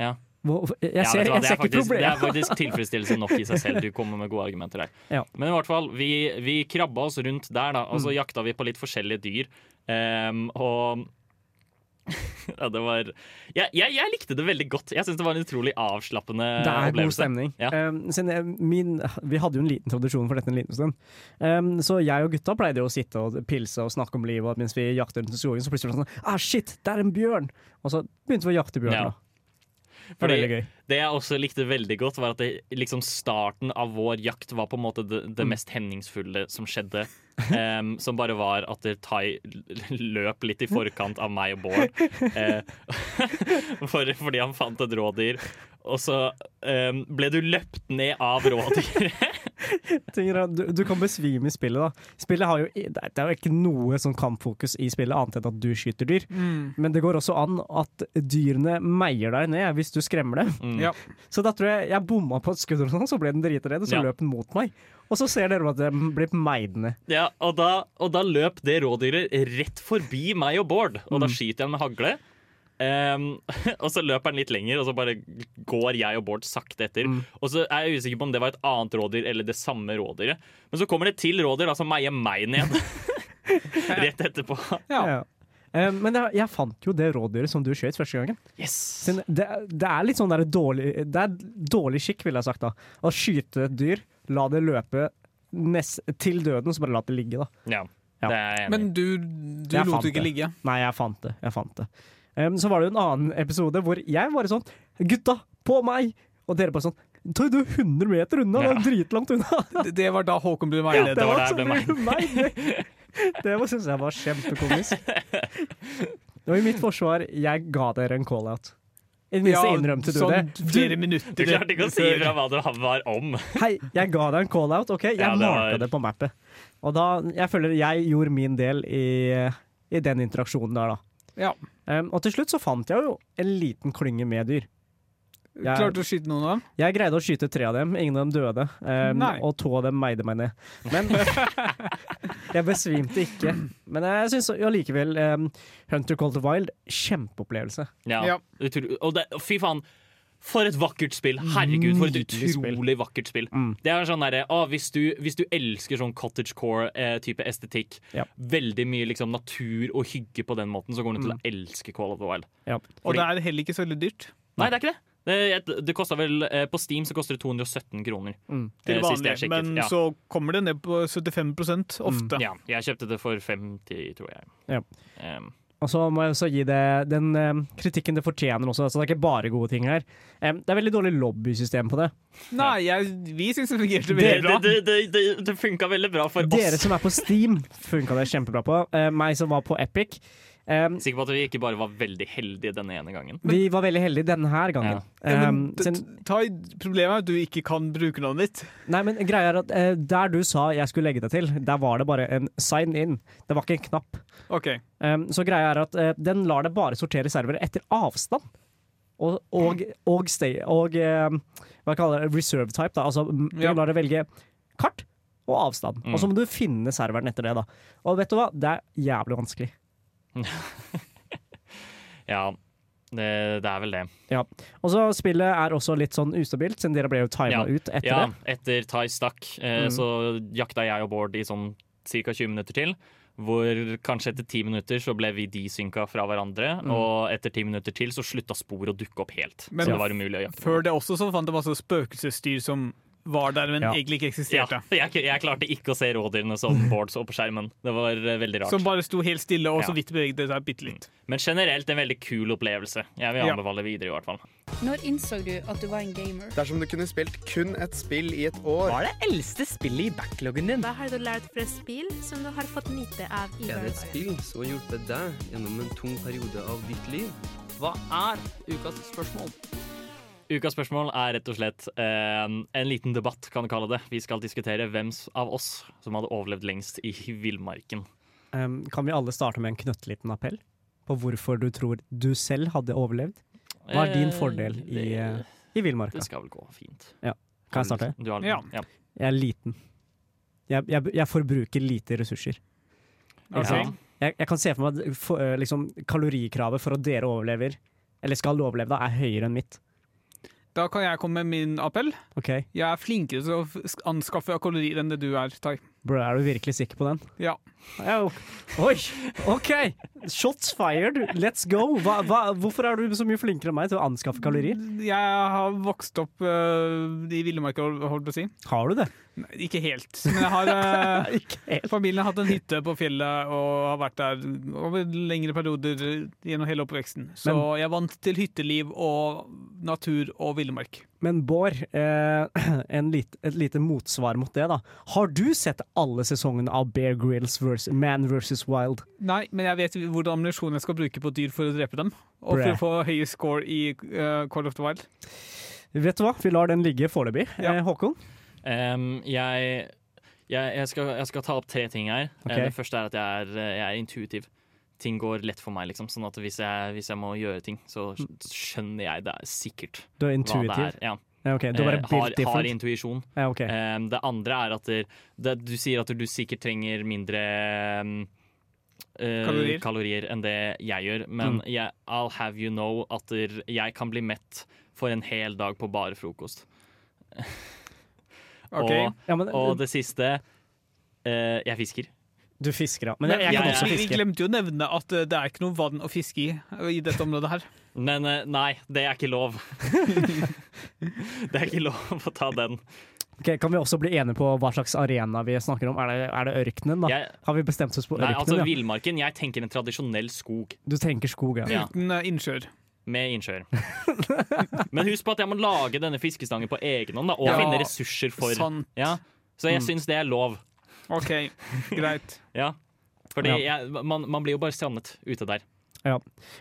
Ja. Jeg ser, ja, jeg det, ser er ikke faktisk, det er faktisk tilfredsstillelse nok i seg selv. Du [laughs] kommer med gode argumenter der. Ja. Men i hvert fall, vi, vi krabba oss rundt der, da, og så Mm. jakta vi på litt forskjellige dyr. Um, og [laughs] ja, det var jeg, jeg, jeg likte det veldig godt. Jeg syns det var en utrolig avslappende Det er god stemning. Ja. Um, jeg- min, vi hadde jo en liten tradisjon for dette en liten stund. Um, så jeg og gutta pleide jo å sitte og pilse og snakke om livet, og mens vi jakter rundt i skogen, så plutselig var det sånn Ah, shit, det er en bjørn! Og så begynte vi å jakte bjørn, Ja. da. Det Fordi- veldig. Det jeg også likte veldig godt, var at det, liksom starten av vår jakt var på en måte det, det Mm. mest henningsfulle som skjedde. [laughs] Um, som bare var at Tai løp litt i forkant av meg og Bård. Uh, [laughs] for, fordi han fant et rådyr. Og så um, ble du løpt ned av rådyret. [laughs] Du, du kan besvime i spillet, da. Spillet har jo, det er- jo ikke noe sånn kampfokus i spillet, annet enn at du skyter dyr. Mm. Men det går også an at dyrene meier deg ned hvis du skremmer dem. Mm. Ja. Så da tror jeg jeg bomma på et skudd, og sånn, så ble den dritredd, og så Ja. løp den mot meg. Og så ser dere at den blir meid ned. Ja, og da, og da løp det rådyret rett forbi meg og Bård. Og da Mm. skyter jeg med hagle. Um, [laughs] og så løper han litt lenger, og så bare går jeg og Bård sakte etter. Mm. Og så er jeg usikker på om det var et annet rådyr eller det samme rådyret. Men så kommer det til rådyr da, som meier meg ned [laughs] rett etterpå. Ja. Eh, men jeg, jeg fant jo det rådyret som du skjøt første gangen. Yes! Det, det er litt sånn der dårlig Det er dårlig skikk, ville jeg sagt. da Å skyte et dyr, la det løpe nest, til døden, så bare la det ligge. da Ja, Ja. det er jeg enig. Men du, du Jeg lot det ikke ligge. Nei, jeg fant det. Jeg fant det. Em, så var det jo en annen episode hvor jeg bare sånn Gutta, på meg! Og dere bare sånn Ta du 100 meter unna, det er dritlangt unna! [laughs] Det, det var da Håkon ble Ja, det, det var var der ble meg. Det, det syns jeg var kjempekomisk. [laughs] Og i mitt forsvar, jeg ga dere en call-out. I det minste Ja, innrømte du sånn det. flere Du minutter klarte ikke å si fra hva det var om. Hei, jeg ga deg en call-out, OK? Jeg Ja, det var- det på mappet. Og da, jeg føler jeg gjorde min del i, i den interaksjonen der, da. Ja. Um, og til slutt så fant jeg jo en liten klynge med dyr. Jeg- Klarte å skyte noen av dem? Jeg greide å skyte tre av dem, ingen av dem døde. Um, og to av dem meide meg ned. Men [laughs] jeg besvimte ikke. Men jeg syns allikevel um, Hunter Cold Wild kjempeopplevelse. Ja. Ja. Og det, fy faen. For et vakkert spill! Herregud, for et utrolig vakkert spill. Mm. Det er sånn derre å, hvis, du, hvis du elsker sånn cottagecore-type eh, estetikk, Ja. veldig mye liksom natur og hygge på den måten, så kommer du til Mm. å elske Call of the Wild. Ja. Og det er heller ikke så veldig dyrt. Nei, det er ikke det. Det, det vel, eh, På Steam så koster det 217 kroner. Mm. Til eh, vanlig, jeg men ja. så kommer det ned på 75% ofte. ja, jeg kjøpte det for 50, tror jeg. Ja. Um, Og så må jeg også gi det den em, kritikken det fortjener også. Så det er ikke bare gode ting her. Um, det er veldig dårlig lobbysystem på det. Nei, jeg, vi syns det fungerte veldig bra. det, det, det, det funka veldig bra for Dere oss. som er på Steam, funka det kjempebra på. Uh, meg som var på Epic. Em, Sikker på at vi ikke bare var veldig heldige denne ene gangen. vi var veldig heldige denne her gangen. Ja, Ja, men, t- ta, problemet er at du ikke kan brukernavnet ditt. Nei, men greia er at uh, Der du sa jeg skulle legge det til, der var det bare en sign in. Det var ikke en knapp. Okay. Um, så greia er at uh, den lar det bare sortere servere etter avstand. Og, og, og, stay, og uh, hva kaller det, reserve type. Da. Altså, Ja. lar det velge kart og avstand. Mm. Og så må du finne serveren etter det. da Og vet du hva? Det er jævlig vanskelig. [laughs] Ja, det, det er vel det. Og så Spillet er også litt sånn ustabilt, siden dere ble jo tima Ja. ut etter Ja, det. etter Tai stakk, eh, Mm. så jakta jeg og Bård i sånn ca. 20 minutter til. Hvor kanskje etter ti minutter så ble vi desynka fra hverandre. Mm. Og etter ti minutter til så slutta spor å dukke opp helt. Men så det var umulig å jakte. Før det også så fant jeg masse spøkelsesdyr som var der, men Ja. egentlig ikke Ja, eksisterte. jeg, jeg klarte ikke å se rådyrene som [laughs] Bård så på skjermen. Det var eh, veldig rart. Som bare sto helt stille og så vidt bevegde seg bitte litt. Men generelt en veldig kul opplevelse. Jeg vil anbefale videre, i hvert fall. Når innså du at du var en gamer? Dersom du kunne spilt kun et spill i et år Hva er det eldste spillet i backloggen din? Hva har du lært fra spill som du har fått nyte av i Er det et spill som har hjulpet deg gjennom en tung periode av ditt liv? Hva er ukas spørsmål? Ukas spørsmål er rett og slett eh, en liten debatt, kan du kalle det. Vi skal diskutere hvem av oss som hadde overlevd lengst i [laughs] villmarken. Um, kan vi alle starte med en knøttliten appell på hvorfor du tror du selv hadde overlevd? Hva er din Eh, fordel i, det- eh, i villmarka? Det skal vel gå fint. Ja. Kan jeg starte? Du har, Ja. ja. Jeg er liten. Jeg, jeg, jeg forbruker lite ressurser. Okay. Jeg, jeg kan se for meg at for, eh, liksom, kalorikravet for at dere overlever, eller skal overleve, da, er høyere enn mitt. Da kan jeg komme med min appell. Okay. Jeg er flinkere til å anskaffe kalorier enn det du er, Tai. Bro, er du virkelig sikker på den? Ja. Oi! OK! Shots fired! Let's go! Hva, hva, hvorfor er du så mye flinkere enn meg til å anskaffe kalorier? Jeg har vokst opp uh, i villmarka, holdt på å si. Har du det? Nei, ikke helt. Men jeg har [laughs] uh, helt. Familien har hatt en hytte på fjellet og har vært der over lengre perioder gjennom hele oppveksten. Så Men- jeg er vant til hytteliv og natur og villmark. Men Bård, eh, [clears throat] en lit, et lite motsvar mot det, da. Har du sett alle sesongene av Bear Grylls versus, Man vs. Wild? Nei, men jeg vet hvordan ammunisjon jeg skal bruke på dyr for å drepe dem. Og for å få høye score i uh, Call of the Wild. Vet du hva, vi lar den ligge foreløpig. Ja. Eh, Håkon? Um, jeg, jeg, jeg, skal, jeg skal ta opp tre ting her. Okay. Det første er at jeg er, jeg er intuitiv. Ting går lett for meg, liksom. Sånn at hvis jeg, hvis jeg må gjøre ting, så skjønner jeg det er sikkert Du er hva det intuitiv? er. Ja. Ja, okay. Eh, har, har intuisjon. Ja, okay. Det andre er at det, det, du sier at du sikkert trenger mindre eh, Kalorier. kalorier enn det jeg gjør. Men Mm. jeg, I'll have you know at der- jeg kan bli mett for en hel dag på bare frokost. [laughs] okay. Og, Ja, men- og det siste eh, Jeg fisker. Du fisker, ja. Men jeg, jeg kan ja. også Vi glemte jo å nevne at eh, det er ikke noe vann å fiske i eh, i dette området her. [laughs] Men eh, nei, det er ikke lov. [laughs] det er ikke lov å ta den. Okay, kan vi også bli enige på hva slags arena vi snakker om? Er det, er det ørkenen, da? Jeg- Har vi bestemt oss på Nei, ørkenen? altså ja? Villmarken. Jeg tenker en tradisjonell skog Du tenker skog, ja. Uten eh, innsjøer. med innsjøer. [laughs] Men husk på at jeg må lage denne fiskestangen på egen hånd, da, og Ja, finne ressurser for sant. ja. Så jeg Mm. syns det er lov. OK, greit. [laughs] Ja. Fordi Ja. jeg, man, man blir jo bare strandet ute der. Ja.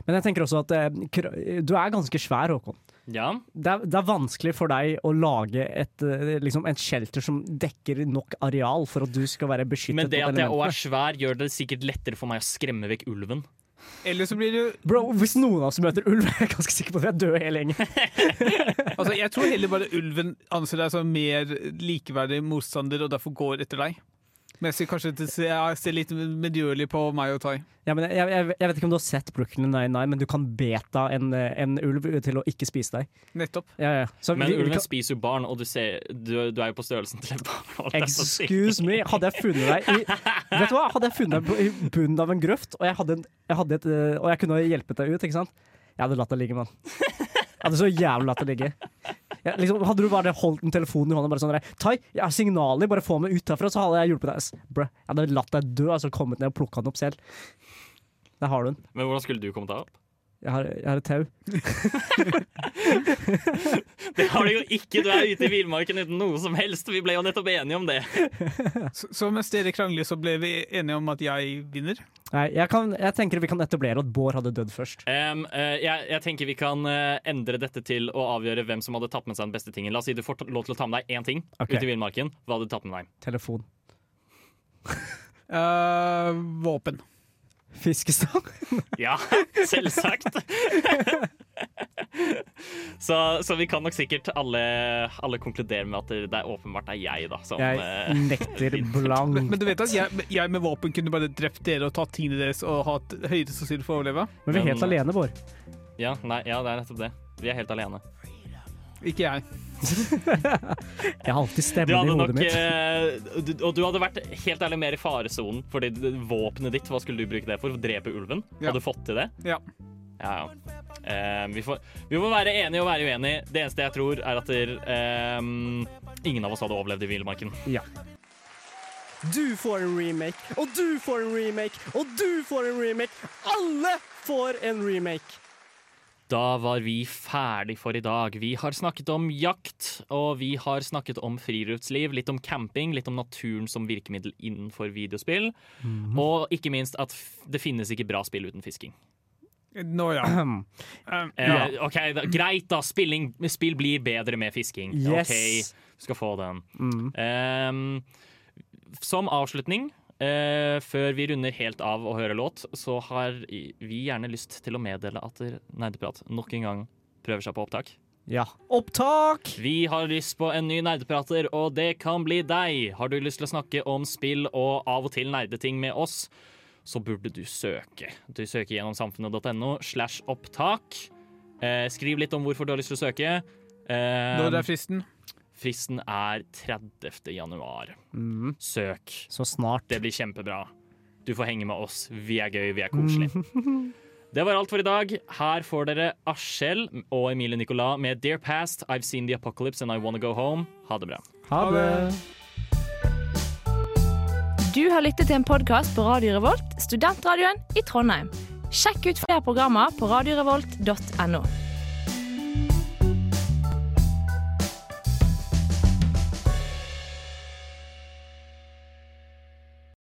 Men jeg tenker også at eh, du er ganske svær, Håkon. Ja. Det er, det er vanskelig for deg å lage et, eh, liksom et shelter som dekker nok areal for at du skal være beskyttet Men det at jeg òg er svær, gjør det sikkert lettere for meg å skremme vekk ulven. Eller så blir du Bro, hvis noen av oss møter ulv, [laughs] er jeg ganske sikker på at vi er døde hele gjengen. [laughs] Altså, jeg tror heller bare ulven anser deg som mer likeverdig motstander og derfor går etter deg. Jeg kanskje ser, ser litt medgjørlig på meg og Tai. Ja, men jeg, jeg, jeg vet ikke om du har sett Brooklyn Nine-Nine, men du kan beta en, en ulv til å ikke spise deg. Nettopp. Ja, ja. Så Men vi- ulven kan- spiser jo barn, og du, ser, du, du er jo på størrelsen til et barn. Excuse me, hadde jeg funnet deg i Vet du hva, hadde jeg funnet deg på- i bunnen av en grøft, og jeg, hadde en, jeg, hadde et, eh, og jeg kunne ha hjulpet deg ut, ikke sant? Jeg hadde latt deg ligge, mann. Jeg hadde så jævlig latt deg ligge. Jeg, liksom, hadde du bare holdt en telefon i hånda bare sånn Tai, jeg har signaler, bare få meg ut herfra, så hadde jeg hjulpet deg. Bruh, jeg hadde latt deg dø, altså kommet ned og plukka den opp selv. Der har du den. Men hvordan skulle du kommet deg opp? Jeg har, jeg har et tau. [laughs] Det har du jo ikke! Du er ute i villmarken uten noe som helst. Vi ble jo nettopp enige om det. [laughs] Så, så mens dere krangler, så ble vi enige om at jeg vinner. Nei, jeg, kan, jeg tenker vi kan etablere at Bård hadde dødd først. Um, uh, jeg, jeg tenker vi kan uh, endre dette til å avgjøre hvem som hadde tatt med seg den beste tingen. La oss si du får lov til å ta med deg én ting okay. ut i villmarken. Hva hadde du tatt med deg? Telefon. uh, våpen. Fiskestang. [laughs] Ja, selvsagt! [laughs] så, så vi kan nok sikkert alle, alle konkludere med at det, det er åpenbart er jeg, da. Som, Jeg eh, nekter [laughs] blankt. Men, men du vet at jeg, jeg med våpen kunne bare drept dere og tatt tingene deres og hatt høyere sannsynlighet for å overleve? Men vi er helt Men- alene, Bård. ja, nei, ja, det er nettopp det. Vi er helt alene. Ikke jeg. [laughs] Jeg har alltid stemmen i hodet nok, mitt. eh, du, og du hadde vært helt ærlig mer i faresonen. Fordi det- våpenet ditt, hva skulle du bruke det for? Å drepe ulven? Ja. Hadde du fått til det? Ja. Ja, ja. Uh, vi, får, vi må være enige og være uenige. Det eneste jeg tror, er at der, eh, ingen av oss hadde overlevd i villmarken. Ja. Du får en remake, og du får en remake, og du får en remake. Alle får en remake. Da var vi ferdig for i dag. Vi har snakket om jakt, og vi har snakket om friluftsliv, litt om camping, litt om naturen som virkemiddel innenfor videospill, og ikke minst at det finnes ikke bra spill uten fisking. Nå, ja. [clears throat] Um, Eh, ja. ok, da, Greit, da. Spilling, spill blir bedre med fisking. Yes. OK, skal få den. Mm. Um, som avslutning, eh, før vi runder helt av å høre låt, så har vi gjerne lyst til å meddele at Nerdeprat nok en gang prøver seg på opptak. Ja. Opptak! Vi har lyst på en ny nerdeprater, og det kan bli deg. Har du lyst til å snakke om spill og av og til nerdeting med oss, så burde du søke. Du søker gjennom samfunnet.no slash opptak. Eh, skriv litt om hvorfor du har lyst til å søke. Eh, Når er fristen? Fristen er 30. januar. Mm. Søk. Så snart. Det blir kjempebra. Du får henge med oss. Vi er gøy, vi er koselige. [laughs] Det var alt for i dag. Her får dere Askjell og Emilie Nicolas med Dear Past, I've Seen The Apocalypse and I Wanna Go Home. Ha det bra. Ha det. Du har lyttet til en podkast på Radio Revolt, studentradioen i Trondheim. Sjekk ut flere programmer på radiorevolt.no.